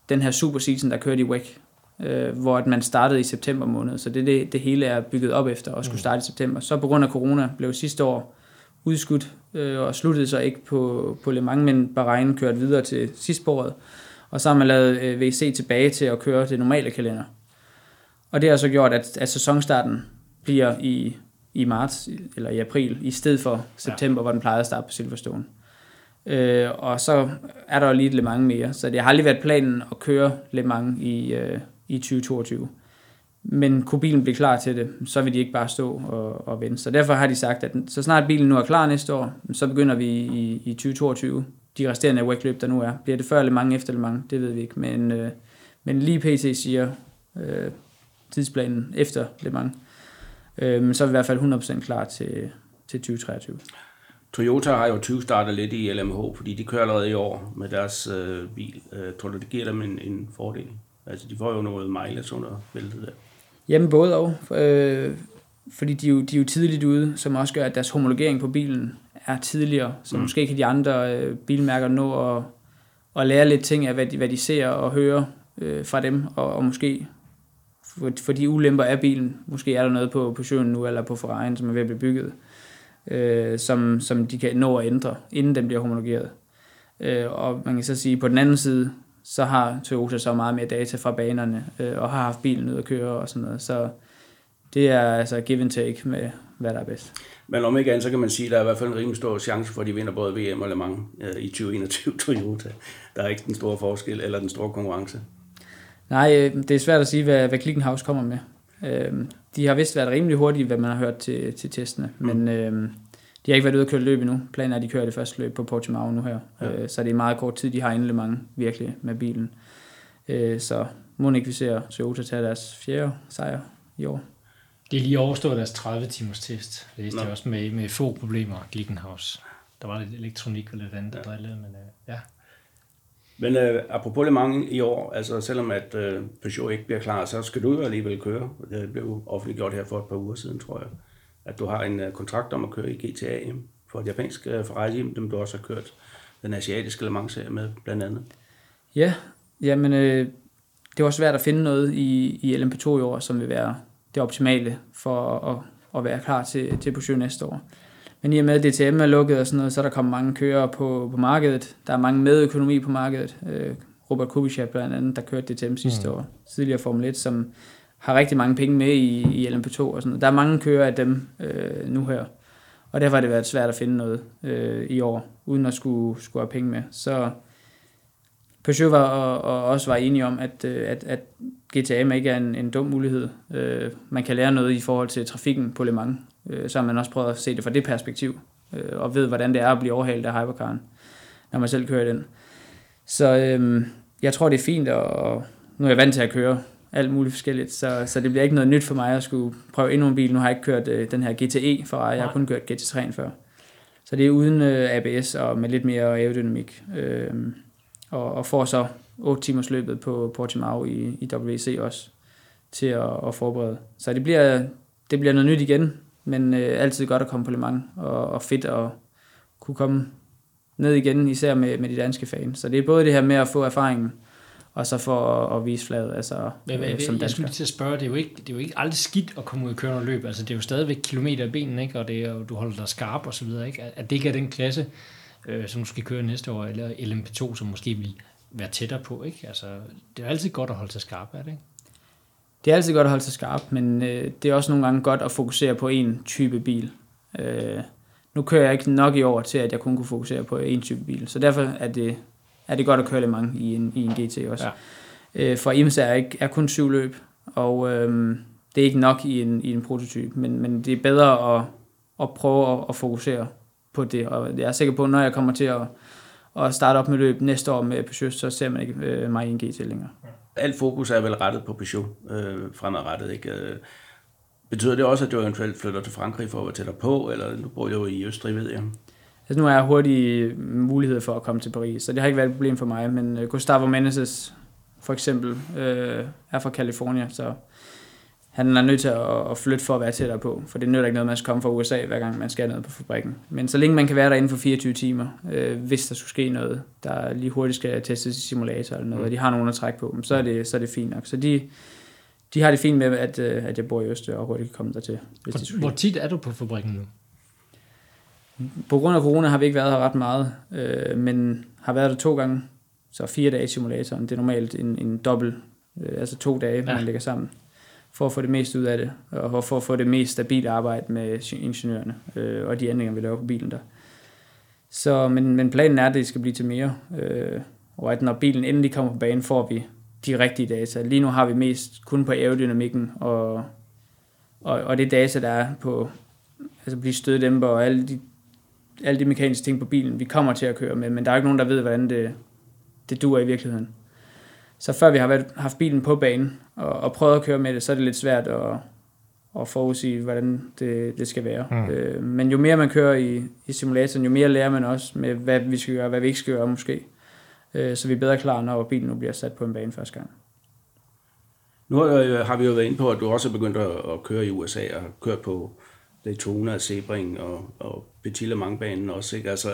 den her super season, der kørte i WEC, øh, hvor at man startede i september måned. Så det, det, det hele er bygget op efter og skulle mm. starte i september. Så på grund af corona blev sidste år udskudt øh, og sluttede så ikke på, på Le Mans, men Bahrain kørte videre til sidst på året. Og så har man lavet øh, VC tilbage til at køre det normale kalender. Og det har så gjort, at, at sæsonstarten bliver i, i marts eller i april, i stedet for september, ja. hvor den plejede at starte på Silverstone. Øh, og så er der jo lige et Le Mans mere, så det har aldrig været planen at køre Le Mans i, øh, i 2022. Men kunne bilen blive klar til det, så vil de ikke bare stå og, og vente. Så derfor har de sagt, at så snart bilen nu er klar næste år, så begynder vi i, i 2022. De resterende WEC-løb, der nu er. Bliver det før eller mange efter eller mange? Det ved vi ikke. Men, øh, men lige PC siger øh, tidsplanen efter Le Mans. Øh, men så er vi i hvert fald 100% klar til, til 2023. Toyota har jo 20 startet lidt i LMH, fordi de kører allerede i år med deres øh, bil. Øh, tror du, det giver dem en, en fordel? Altså, de får jo noget mileage under bæltet der. Jamen, både og. Øh, fordi de er, jo, de er jo tidligt ude, som også gør, at deres homologering på bilen er tidligere. Så mm. måske kan de andre øh, bilmærker nå at, at lære lidt ting af, hvad de, hvad de ser og hører øh, fra dem, og, og måske for, for de ulemper af bilen. Måske er der noget på, søen nu, eller på Ferrari'en, som er ved at blive bygget, øh, som, som de kan nå at ændre, inden den bliver homologeret. Øh, og man kan så sige, på den anden side, så har Toyota så meget mere data fra banerne, øh, og har haft bilen ud at køre og sådan noget. Så det er altså give and take med, hvad der er bedst. Men om ikke andet, så kan man sige, at der er i hvert fald en rimelig stor chance for, at de vinder både VM og Le Mans øh, i 2021 Toyota. Der er ikke den store forskel eller den store konkurrence. Nej, øh, det er svært at sige, hvad, hvad Klickenhaus kommer med. Øh, de har vist været rimelig hurtige, hvad man har hørt til, til testene, mm. men øh, de har ikke været ude at køre løb endnu. Planen er, at de kører det første løb på Portimao nu her, ja. øh, så det er meget kort tid, de har inden mange virkelig med bilen. Øh, så må ikke vi ser Toyota tage deres fjerde sejr i år. Det er lige overstået deres 30 timers test. Det læste jeg også med, med få problemer, Glickenhaus. Der var lidt elektronik og lidt andet, der ja. drillede, men øh, ja. Men øh, apropos Le Mans i år, altså selvom at øh, Peugeot ikke bliver klar, så skal du jo alligevel køre. Det blev offentliggjort her for et par uger siden, tror jeg. At du har en øh, kontrakt om at køre i GTA for et japansk øh, Ferrari, dem du også har kørt den asiatiske Le Mans med, blandt andet. Ja, jamen øh, det var svært at finde noget i, i LMP2 i år, som vil være det optimale for at, at være klar til, til Peugeot næste år. Men i og med, at DTM er lukket og sådan noget, så er der kommet mange kører på, på markedet. Der er mange med økonomi på markedet. Øh, Robert Kubica blandt andet, der kørte DTM sidste mm. år, tidligere Formel 1, som har rigtig mange penge med i, i LMP2 og sådan noget. Der er mange kører af dem øh, nu her. Og derfor har det været svært at finde noget øh, i år, uden at skulle, skulle have penge med. Så Peugeot var, og, og også var enige om, at, øh, at, at GTM ikke er en, en dum mulighed. Øh, man kan lære noget i forhold til trafikken på Le Mans. Øh, så har man også prøvet at se det fra det perspektiv, øh, og ved, hvordan det er at blive overhalet af hypercaren, når man selv kører den. Så øh, jeg tror, det er fint, og nu er jeg vant til at køre alt muligt forskelligt, så, så det bliver ikke noget nyt for mig at skulle prøve endnu en bil. Nu har jeg ikke kørt øh, den her GTE for jeg har kun kørt GT3 før. Så det er uden øh, ABS og med lidt mere aerodynamik. Øh, og, og får så 8 timers løbet på Portimao i, i WC også til at, at forberede. Så det bliver, det bliver noget nyt igen, men øh, altid godt at komme på Le Mans, og, og fedt at kunne komme ned igen, især med, med de danske fans. Så det er både det her med at få erfaringen, og så for at, at vise fladet, altså men, øh, som Jeg skulle lige til at spørge, det er, jo ikke, det er jo ikke aldrig skidt at komme ud og køre noget løb, altså det er jo stadigvæk kilometer i benen, ikke? og det er, du holder dig skarp og så videre, ikke? at det ikke er den klasse, øh, som du skal køre næste år, eller LMP2, som måske vil være tættere på. Ikke? Altså, det er altid godt at holde sig skarp, er det ikke? Det er altid godt at holde sig skarp, men øh, det er også nogle gange godt at fokusere på en type bil. Øh, nu kører jeg ikke nok i år til, at jeg kun kunne fokusere på en type bil, så derfor er det, er det godt at køre lidt mange i en, i en GT også. Ja. Øh, for IMSA er, ikke, er kun syv løb, og øh, det er ikke nok i en, i en prototype, men, men det er bedre at, at prøve at, at fokusere på det, og jeg er sikker på, at når jeg kommer til at, at starte op med løb næste år med Peugeot, så ser man ikke øh, mig i en GT længere. Alt fokus er vel rettet på Peugeot øh, fremadrettet, ikke? Øh, betyder det også, at du eventuelt flytter til Frankrig for at være tættere på, eller nu bor du jo i Østrig, ved jeg? Altså, nu har jeg hurtige mulighed for at komme til Paris, så det har ikke været et problem for mig, men øh, Gustavo Menezes for eksempel øh, er fra California, så han er nødt til at, at flytte for at være tættere på, for det nytter ikke noget, man skal komme fra USA, hver gang man skal ned på fabrikken. Men så længe man kan være der inden for 24 timer, øh, hvis der skulle ske noget, der lige hurtigt skal testes i simulator eller noget, mm. og de har nogen at trække på, så er det, så er det fint nok. Så de, de har det fint med, at, øh, at jeg bor i Østrig og hurtigt kan komme der til. Hvis hvor, de hvor tit er du på fabrikken nu? På grund af corona har vi ikke været her ret meget, øh, men har været der to gange, så fire dage i simulatoren. Det er normalt en, en dobbelt, øh, altså to dage, ja. man lægger sammen for at få det mest ud af det, og for at få det mest stabile arbejde med ingeniørerne, øh, og de ændringer, vi laver på bilen der. Så, men, men planen er, at det skal blive til mere, øh, og at når bilen endelig kommer på banen, får vi de rigtige data. Lige nu har vi mest kun på aerodynamikken, og, og, og det data, der er på altså blive støddæmper og alle de, alle de mekaniske ting på bilen, vi kommer til at køre med, men der er ikke nogen, der ved, hvordan det, det duer i virkeligheden. Så før vi har været, haft bilen på banen og, og prøvet at køre med det, så er det lidt svært at, at forudsige, hvordan det, det skal være. Mm. Øh, men jo mere man kører i, i simulatoren, jo mere lærer man også med, hvad vi skal gøre, hvad vi ikke skal gøre måske. Øh, så vi er bedre klar, når bilen nu bliver sat på en bane første gang. Nu øh, har vi jo været inde på, at du også er begyndt at, at køre i USA og kørt på Daytona, Sebring og, og Petit Le Mans-banen også. Ikke? Altså,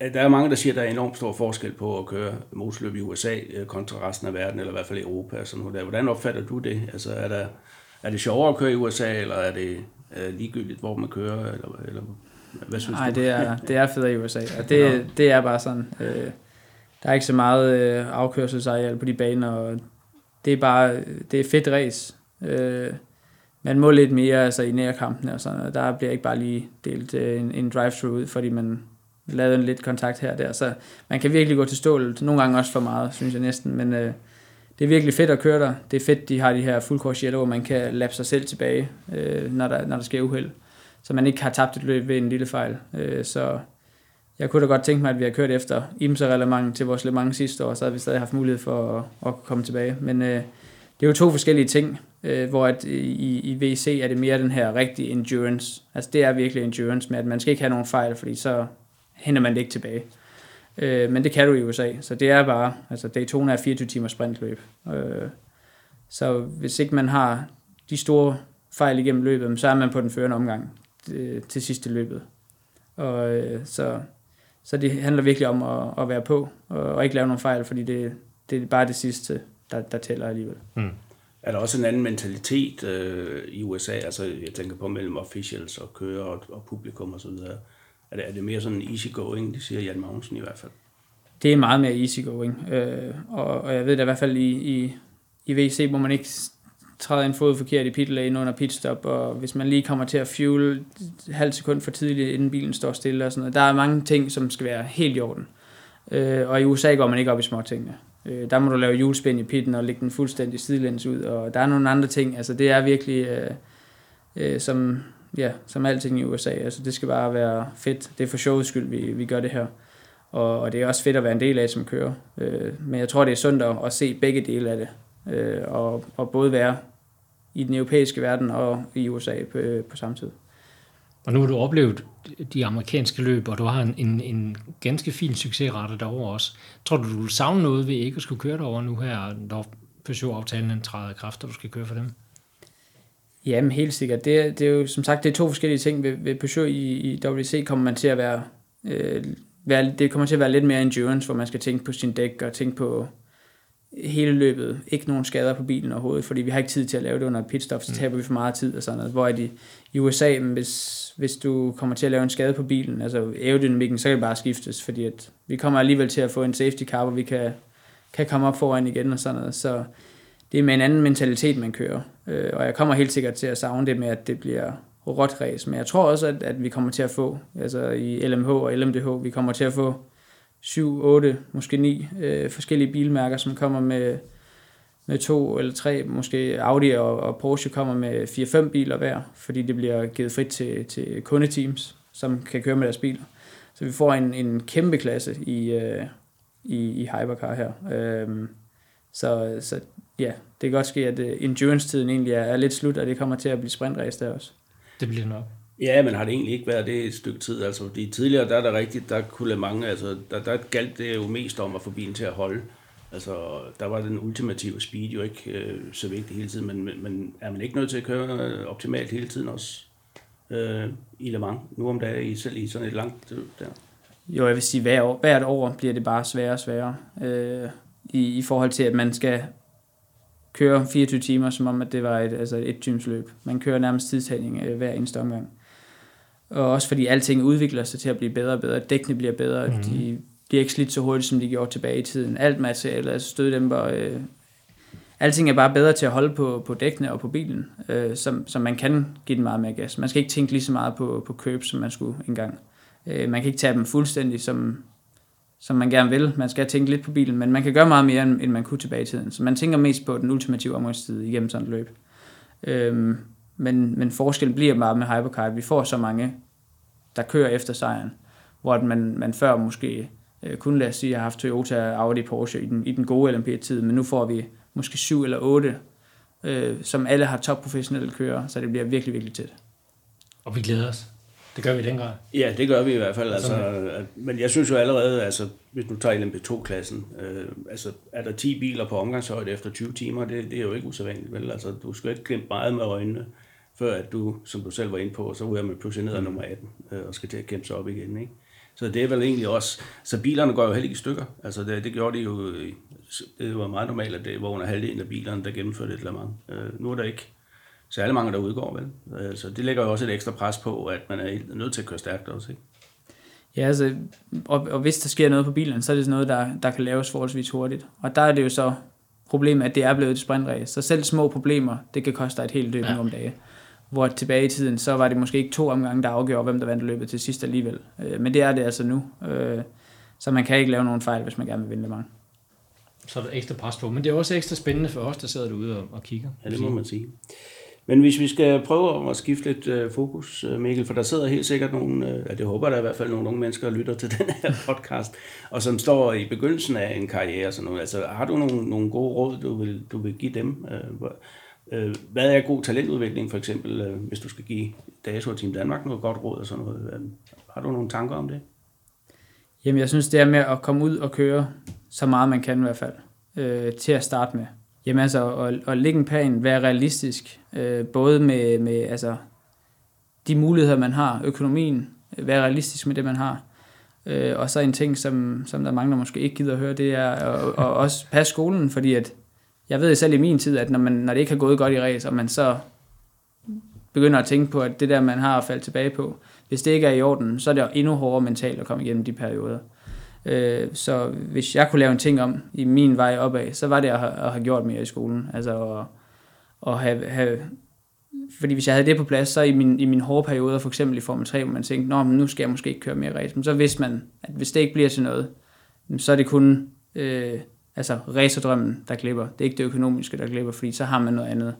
der er mange, der siger, at der er enormt stor forskel på at køre motorløb i USA øh, kontra resten af verden, eller i hvert fald i Europa. Sådan noget der. Hvordan opfatter du det? Altså, er, der, er det sjovere at køre i USA, eller er det er ligegyldigt, hvor man kører? Eller, eller hvad synes Nej, du? det er, det er federe i USA, og det, ja. det er bare sådan. Øh, der er ikke så meget øh, afkørselsareal på de baner, og det er bare det er fedt race. Øh, man må lidt mere altså, i nærkampene og sådan noget. Der bliver ikke bare lige delt øh, en, en drive-thru ud, fordi man lavede en lidt kontakt her og der, så man kan virkelig gå til stålet, nogle gange også for meget, synes jeg næsten, men øh, det er virkelig fedt at køre der. Det er fedt, de har de her full course yellow, hvor man kan lappe sig selv tilbage, øh, når, der, når der sker uheld, så man ikke har tabt et løb ved en lille fejl. Øh, så jeg kunne da godt tænke mig, at vi har kørt efter IMSA-reglement til vores Le Mans sidste år, så havde vi stadig haft mulighed for at, at komme tilbage. Men øh, det er jo to forskellige ting, øh, hvor at øh, i, i VC er det mere den her rigtige endurance. Altså det er virkelig endurance med, at man skal ikke have nogen fejl, fordi så, henter man det ikke tilbage. Øh, men det kan du i USA, så det er bare, altså Daytona er 24 timer sprintløb. Øh, så hvis ikke man har de store fejl igennem løbet, så er man på den førende omgang øh, til sidste løbet. Og øh, så, så det handler virkelig om at, at være på, og, og ikke lave nogen fejl, fordi det, det er bare det sidste der, der tæller alligevel. Mm. Er der også en anden mentalitet øh, i USA? Altså, jeg tænker på mellem officials og kører og, og publikum og så videre. Er det, er det mere sådan easy going, det siger Jan Magnussen i hvert fald? Det er meget mere easy going. Øh, og, og jeg ved da i hvert fald i, i, i VC, hvor man ikke træder en fod forkert i pit lane under pitstop, og hvis man lige kommer til at fuel halv sekund for tidligt, inden bilen står stille og sådan noget. Der er mange ting, som skal være helt i orden. Øh, og i USA går man ikke op i små tingene. Øh, der må du lave hjulspænd i pitten og lægge den fuldstændig sidelæns ud, og der er nogle andre ting. Altså det er virkelig øh, øh, som, ja, som alting i USA. Altså det skal bare være fedt. Det er for showets skyld, vi, vi gør det her. Og, og det er også fedt at være en del af som kører. Øh, men jeg tror, det er sundt at, at se begge dele af det. Øh, og, og både være i den europæiske verden og i USA på, øh, på samme tid. Og nu har du oplevet de amerikanske løb, og du har en, en, en ganske fin succesrate derovre også. Tror du, du vil savne noget ved ikke at skulle køre derover nu her, når Peugeot-aftalen træder i kraft, og du skal køre for dem? Jamen helt sikkert. Det er, det er jo som sagt det er to forskellige ting. Ved, ved Peugeot i, i WC kommer man til at være, øh, være, det kommer til at være lidt mere endurance, hvor man skal tænke på sin dæk og tænke på hele løbet. Ikke nogen skader på bilen overhovedet, fordi vi har ikke tid til at lave det under pitstop, så mm. taber vi for meget tid og sådan noget. Hvor i, i USA, hvis, hvis du kommer til at lave en skade på bilen, altså aerodynamikken, så kan det bare skiftes, fordi at vi kommer alligevel til at få en safety car, hvor vi kan, kan komme op foran igen og sådan noget. Så det er med en anden mentalitet, man kører. Øh, og jeg kommer helt sikkert til at savne det med, at det bliver råt race. Men jeg tror også, at, at vi kommer til at få, altså i LMH og LMDH, vi kommer til at få 7, 8, måske 9 øh, forskellige bilmærker, som kommer med, med to eller tre, måske Audi og, og Porsche kommer med 4-5 biler hver, fordi det bliver givet frit til, til kundeteams, som kan køre med deres biler. Så vi får en, en kæmpe klasse i, øh, i, i Hypercar her. Øhm, så, så ja, det kan godt ske, at uh, endurance-tiden egentlig er, er lidt slut, og det kommer til at blive sprintrace der også. Det bliver nok. Ja, men har det egentlig ikke været det et stykke tid? Altså, fordi tidligere, der er der rigtigt, der kunne mange, altså, der, der galt det jo mest om at få bilen til at holde. Altså, der var den ultimative speed jo ikke øh, så vigtig hele tiden, men, men, men er man ikke nødt til at køre øh, optimalt hele tiden også øh, i Le Mans, nu om dagen, selv i sådan et langt der? Jo, jeg vil sige, hver år, hvert år bliver det bare sværere og sværere, øh, i, i forhold til, at man skal køre 24 timer, som om at det var et, altså et tymsløb. Man kører nærmest tidstagning øh, hver eneste omgang. Og også fordi alting udvikler sig til at blive bedre og bedre. Dækkene bliver bedre. Mm. De bliver ikke slidt så hurtigt, som de gjorde tilbage i tiden. Alt materiale, altså støddæmper, øh, alting er bare bedre til at holde på, på dækkene og på bilen, øh, som, som man kan give den meget mere gas. Man skal ikke tænke lige så meget på, på køb, som man skulle engang. Øh, man kan ikke tage dem fuldstændig, som, som man gerne vil. Man skal tænke lidt på bilen, men man kan gøre meget mere, end, end man kunne tilbage i tiden. Så man tænker mest på den ultimative omgangstid igennem sådan et løb. Øh, men, men forskellen bliver bare med Hypercar, at vi får så mange, der kører efter sejren, hvor man, man før måske øh, kun lad os sige, har haft Toyota, Audi, Porsche i den, i den gode LMP-tid, men nu får vi måske syv eller otte, øh, som alle har topprofessionelle kører, så det bliver virkelig, virkelig tæt. Og vi glæder os. Det gør vi i den grad. Ja, det gør vi i hvert fald. Altså, men jeg synes jo allerede, altså, hvis du tager LMP2-klassen, øh, altså, er der 10 biler på omgangshøjde efter 20 timer, det, det er jo ikke usædvanligt, vel? Altså, du skal ikke glemme meget med øjnene før at du, som du selv var inde på, så ryger man pludselig ned af mm. nummer 18 øh, og skal til at kæmpe sig op igen. Ikke? Så det er vel egentlig også, så bilerne går jo heller ikke i stykker. Altså det, det gjorde de jo, det var meget normalt, at det var under halvdelen af bilerne, der gennemførte et eller andet. Øh, nu er der ikke særlig mange, der udgår, vel? Øh, så det lægger jo også et ekstra pres på, at man er nødt til at køre stærkt også, ikke? Ja, altså, og, og hvis der sker noget på bilen, så er det sådan noget, der, der kan laves forholdsvis hurtigt. Og der er det jo så problemet, at det er blevet et sprintrace. Så selv små problemer, det kan koste dig et helt løb ja. om dagen. Hvor tilbage i tiden, så var det måske ikke to omgange, der afgjorde, hvem der vandt løbet til sidst alligevel. Øh, men det er det altså nu. Øh, så man kan ikke lave nogen fejl, hvis man gerne vil vinde mange. Så er der ekstra pres på. Men det er også ekstra spændende for os, der sidder derude og, og kigger. Ja, det må man sige. Men hvis vi skal prøve at skifte lidt øh, fokus, Mikkel, for der sidder helt sikkert nogle, ja, det håber der i hvert fald nogle unge mennesker, der lytter til den her podcast, og som står i begyndelsen af en karriere. Sådan noget. Altså, har du nogle, nogle gode råd, du vil, du vil give dem? Øh, Øh, hvad er god talentudvikling, for eksempel, øh, hvis du skal give DASO og Team Danmark noget godt råd og sådan noget? Har du nogle tanker om det? Jamen, jeg synes, det er med at komme ud og køre så meget man kan i hvert fald, øh, til at starte med. Jamen altså, at, at lægge en plan, være realistisk, øh, både med, med altså, de muligheder, man har, økonomien, øh, være realistisk med det, man har. Øh, og så en ting, som, som der mange, der måske ikke gider at høre, det er at, at også passe skolen, fordi at jeg ved selv i min tid, at når, man, når det ikke har gået godt i race, og man så begynder at tænke på, at det der, man har at falde tilbage på, hvis det ikke er i orden, så er det endnu hårdere mentalt at komme igennem de perioder. Øh, så hvis jeg kunne lave en ting om i min vej opad, så var det at, at have gjort mere i skolen. Altså at, at have, have fordi hvis jeg havde det på plads, så i min, i min hårde perioder, for eksempel i Formel 3, hvor man tænkte, Nå, men nu skal jeg måske ikke køre mere race, men så vidste man, at hvis det ikke bliver til noget, så er det kun øh, altså racerdrømmen, der glipper. Det er ikke det økonomiske, der glipper, fordi så har man noget andet.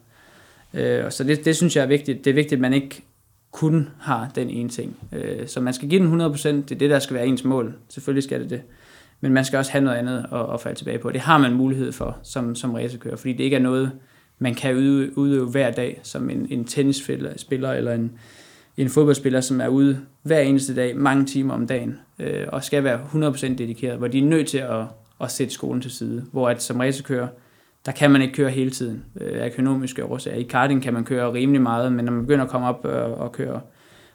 Øh, så det, det synes jeg er vigtigt. Det er vigtigt, at man ikke kun har den ene ting. Øh, så man skal give den 100%, det er det, der skal være ens mål. Selvfølgelig skal det det. Men man skal også have noget andet at, at falde tilbage på. Det har man mulighed for som, som racerkører, fordi det ikke er noget, man kan udøve, udøve hver dag, som en, en tennisspiller eller en, en fodboldspiller, som er ude hver eneste dag, mange timer om dagen, øh, og skal være 100% dedikeret, hvor de er nødt til at, at sætte skolen til side. Hvor at som racerkører, der kan man ikke køre hele tiden øh, af økonomiske årsager. I karting kan man køre rimelig meget, men når man begynder at komme op og, og køre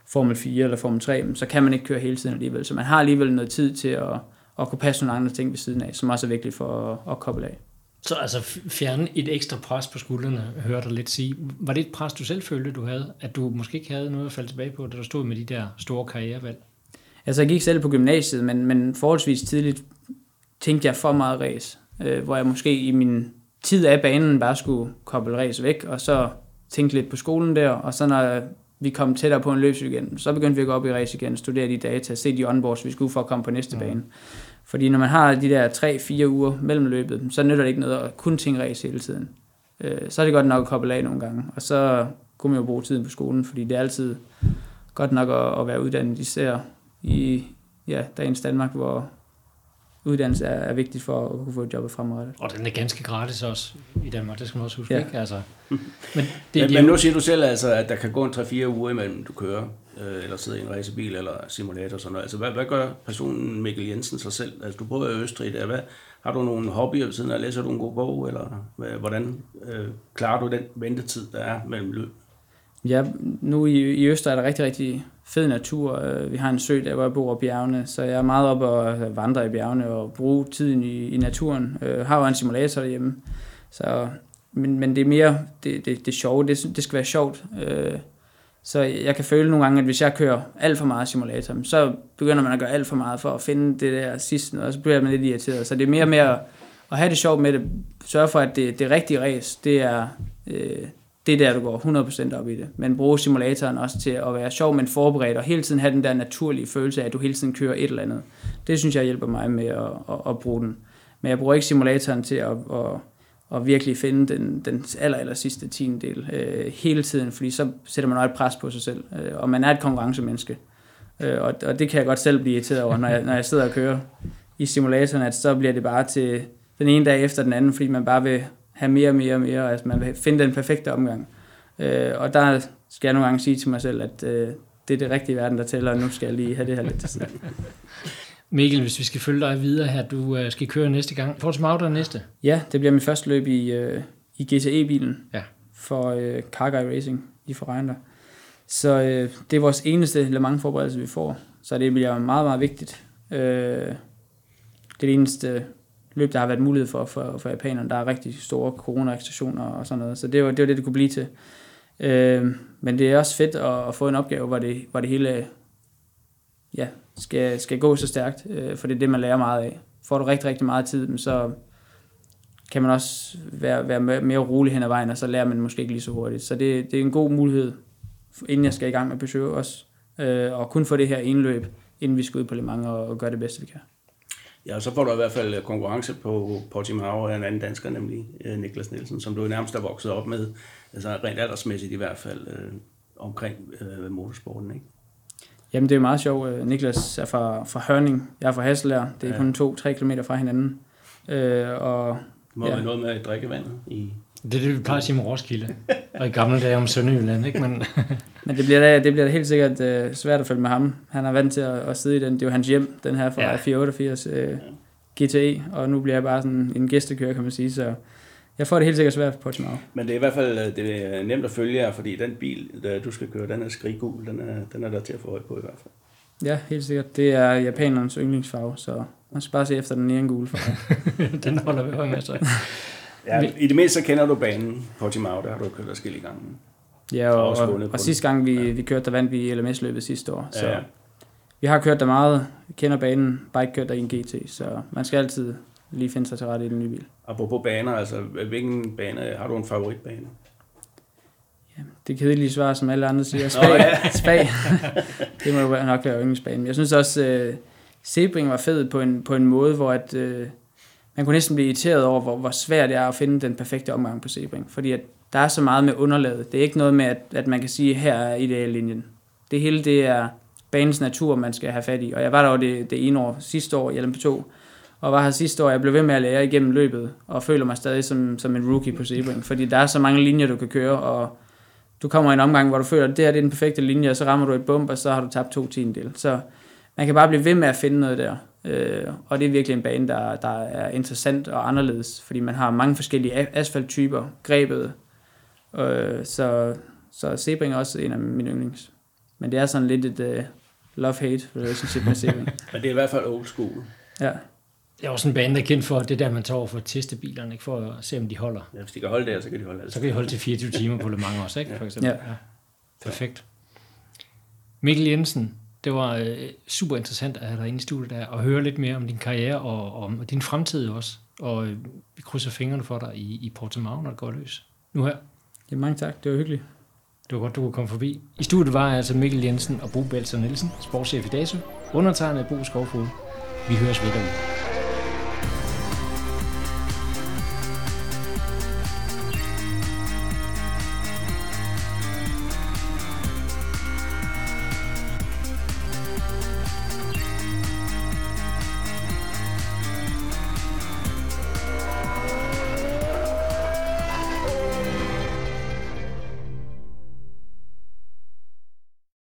Formel 4 eller Formel 3, så kan man ikke køre hele tiden alligevel. Så man har alligevel noget tid til at, at kunne passe nogle andre ting ved siden af, som også er vigtigt for at, at koble af. Så altså fjerne et ekstra pres på skuldrene, hørte dig lidt sige. Var det et pres, du selv følte, du havde? At du måske ikke havde noget at falde tilbage på, da du stod med de der store karrierevalg? Altså jeg gik selv på gymnasiet, men, men forholdsvis tidligt tænkte jeg for meget race, øh, hvor jeg måske i min tid af banen bare skulle koble race væk, og så tænke lidt på skolen der, og så når vi kom tættere på en løbs igen, så begyndte vi at gå op i race igen, studere de data, se de onboards, vi skulle for at komme på næste mm. bane. Fordi når man har de der 3-4 uger mellem løbet, så nytter det ikke noget at kun tænke race hele tiden. Øh, så er det godt nok at koble af nogle gange, og så kunne man jo bruge tiden på skolen, fordi det er altid godt nok at, at være uddannet, især i ja, dagens Danmark, hvor uddannelse er, er vigtigt for at kunne få et job fremadrettet. Og den er ganske gratis også i Danmark, det skal man også huske, Ja. ikke? Altså, Men, det men, men nu siger du selv, altså, at der kan gå en 3-4 uger imellem, du kører, øh, eller sidder i en racerbil, eller simulator og sådan noget. Altså, hvad, hvad gør personen Mikkel Jensen sig selv? Altså, du bor i Østrig der. Hvad, har du nogle hobbyer ved siden af? Læser du en god bog, eller hvad, hvordan øh, klarer du den ventetid, der er mellem løb? Ja, nu i, i Øster er der rigtig, rigtig fed natur. Øh, vi har en sø, der hvor jeg bor i bjergene, så jeg er meget op og vandre i bjergene og bruge tiden i, i naturen. Jeg har jo en simulator derhjemme, så, men, men det er mere det, det, det sjove. Det, det skal være sjovt. Øh, så jeg kan føle nogle gange, at hvis jeg kører alt for meget simulator, så begynder man at gøre alt for meget for at finde det der sidste noget, og så bliver man lidt irriteret. Så det er mere med at, at have det sjovt med det. Sørge for, at det, det rigtige race, det er, øh, det er der, du går 100% op i det. Men bruge simulatoren også til at være sjov, men forberedt, og hele tiden have den der naturlige følelse af, at du hele tiden kører et eller andet. Det synes jeg hjælper mig med at, at, at bruge den. Men jeg bruger ikke simulatoren til at, at, at virkelig finde den, den aller, aller sidste tiendel øh, hele tiden, fordi så sætter man også et pres på sig selv, øh, og man er et konkurrencemenneske. Øh, og, og det kan jeg godt selv blive irriteret over, når jeg, når jeg sidder og kører i simulatoren, at så bliver det bare til den ene dag efter den anden, fordi man bare vil have mere og mere og mere, altså man vil finde den perfekte omgang. Øh, og der skal jeg nogle gange sige til mig selv, at øh, det er det rigtige verden, der tæller, og nu skal jeg lige have det her lidt til siden. Mikkel, hvis vi skal følge dig videre her, du øh, skal køre næste gang. Portsmouth er næste. Ja, det bliver mit første løb i, øh, i GTE-bilen Ja. for øh, Carguy Racing i Forregner. Så øh, det er vores eneste Le Mans forberedelse, vi får. Så det bliver meget, meget vigtigt. Øh, det er det eneste løb, der har været mulighed for for, for japanerne. Der er rigtig store coronarestriktioner og sådan noget. Så det var det, var det, det kunne blive til. Øh, men det er også fedt at, at få en opgave, hvor det, hvor det hele ja, skal, skal gå så stærkt, øh, for det er det, man lærer meget af. Får du rigtig, rigtig meget tid, så kan man også være, være mere- rolig hen ad vejen, og så lærer man måske ikke lige så hurtigt. Så det, det er en god mulighed, inden jeg skal i gang med besøge os, øh, og kun få det her indløb, inden vi skal ud på Le Mans og, og gøre det bedste, vi kan. Ja, og så får du i hvert fald konkurrence på Portimao af en anden dansker, nemlig øh, Niklas Nielsen, som du nærmest er vokset op med, altså rent aldersmæssigt i hvert fald, øh, omkring øh, motorsporten, ikke? Jamen, det er meget sjovt. Øh, Niklas er fra, fra Hørning, jeg er fra Hasselær. Det er Ja. kun to-tre kilometer fra hinanden. Øh, og Det må ja. være noget med drikkevandet i... Det er det, vi plejer at sige med Roskilde. og i gamle dage om Sønderjylland, ikke? Men, Men det bliver da, det bliver da helt sikkert øh, svært at følge med ham. Han er vant til at, at sidde i den. Det er jo hans hjem, den her fra Ja. ja. 488 øh, GTE, og nu bliver jeg bare sådan en gæstekører, kan man sige. Så jeg får det helt sikkert svært på Portimao. Men det er i hvert fald øh, det er nemt at følge jer, fordi den bil, der du skal køre, den er skriggul. Den er, den er der til at få øje på i hvert fald. Ja, helt sikkert. Det er japanernes yndlingsfarve, så man skal bare se efter den neon gule farve. den holder vi øje med, så. Ja, I det mindste så kender du banen på Timau, der har du kørt forskellige gange. Ja, og, og, og den. sidste gang vi, vi kørte, der vandt vi i LMS-løbet sidste år. Så Ja, ja. vi har kørt der meget, kender banen, bare ikke kørt der i en GT, så man skal altid lige finde sig til rette i den nye bil. Apropos baner, altså hvilken bane, har du en favoritbane? Det kedelige svar, som alle andre siger, Nå, spag. ja. spag. det må jo nok være yndlingsbanen. Jeg synes også, øh, Sebring var fed på en, på en måde, hvor at, øh, man kunne næsten blive irriteret over, hvor, hvor svært det er at finde den perfekte omgang på Sebring. Fordi at der er så meget med underlaget. Det er ikke noget med, at, at man kan sige, her er ideallinjen. Det hele, det er banens natur, man skal have fat i. Og jeg var der jo det, det ene år, sidste år i LMP2, og var her sidste år, jeg blev ved med at lære igennem løbet, og føler mig stadig som, som en rookie på Sebring, fordi der er så mange linjer, du kan køre, og du kommer i en omgang, hvor du føler, at det her det er den perfekte linje, og så rammer du et bump, og så har du tabt to tiendel. Så man kan bare blive ved med at finde noget der. Øh, og det er virkelig en bane, der, der er interessant og anderledes, fordi man har mange forskellige asfalttyper, grebet. Øh, så, så Sebring er også en af mine yndlings. Men det er sådan lidt et uh, love-hate relationship med Sebring. Men det er i hvert fald old school. Ja. Det er også en bane, der er kendt for, det er der, man tager over for at teste bilerne, ikke? for at se, om de holder. Ja, hvis de kan holde der, så kan de holde alt. Så kan de holde til 24 timer på Le Mans også, ikke? For eksempel. Ja. Ja. Perfekt. Mikkel Jensen, det var øh, super interessant at have dig inde i studiet der, og høre lidt mere om din karriere og, og om din fremtid også. Og øh, vi krydser fingrene for dig i, i Portimao, når det går løs. Nu her. ja, mange tak. Det var hyggeligt. Det var godt, du kunne komme forbi. I studiet var altså Mikkel Jensen og Bo Belser Nielsen, sportschef i DASO. Undertegnet Bo Skovfod. Vi høres ved derude.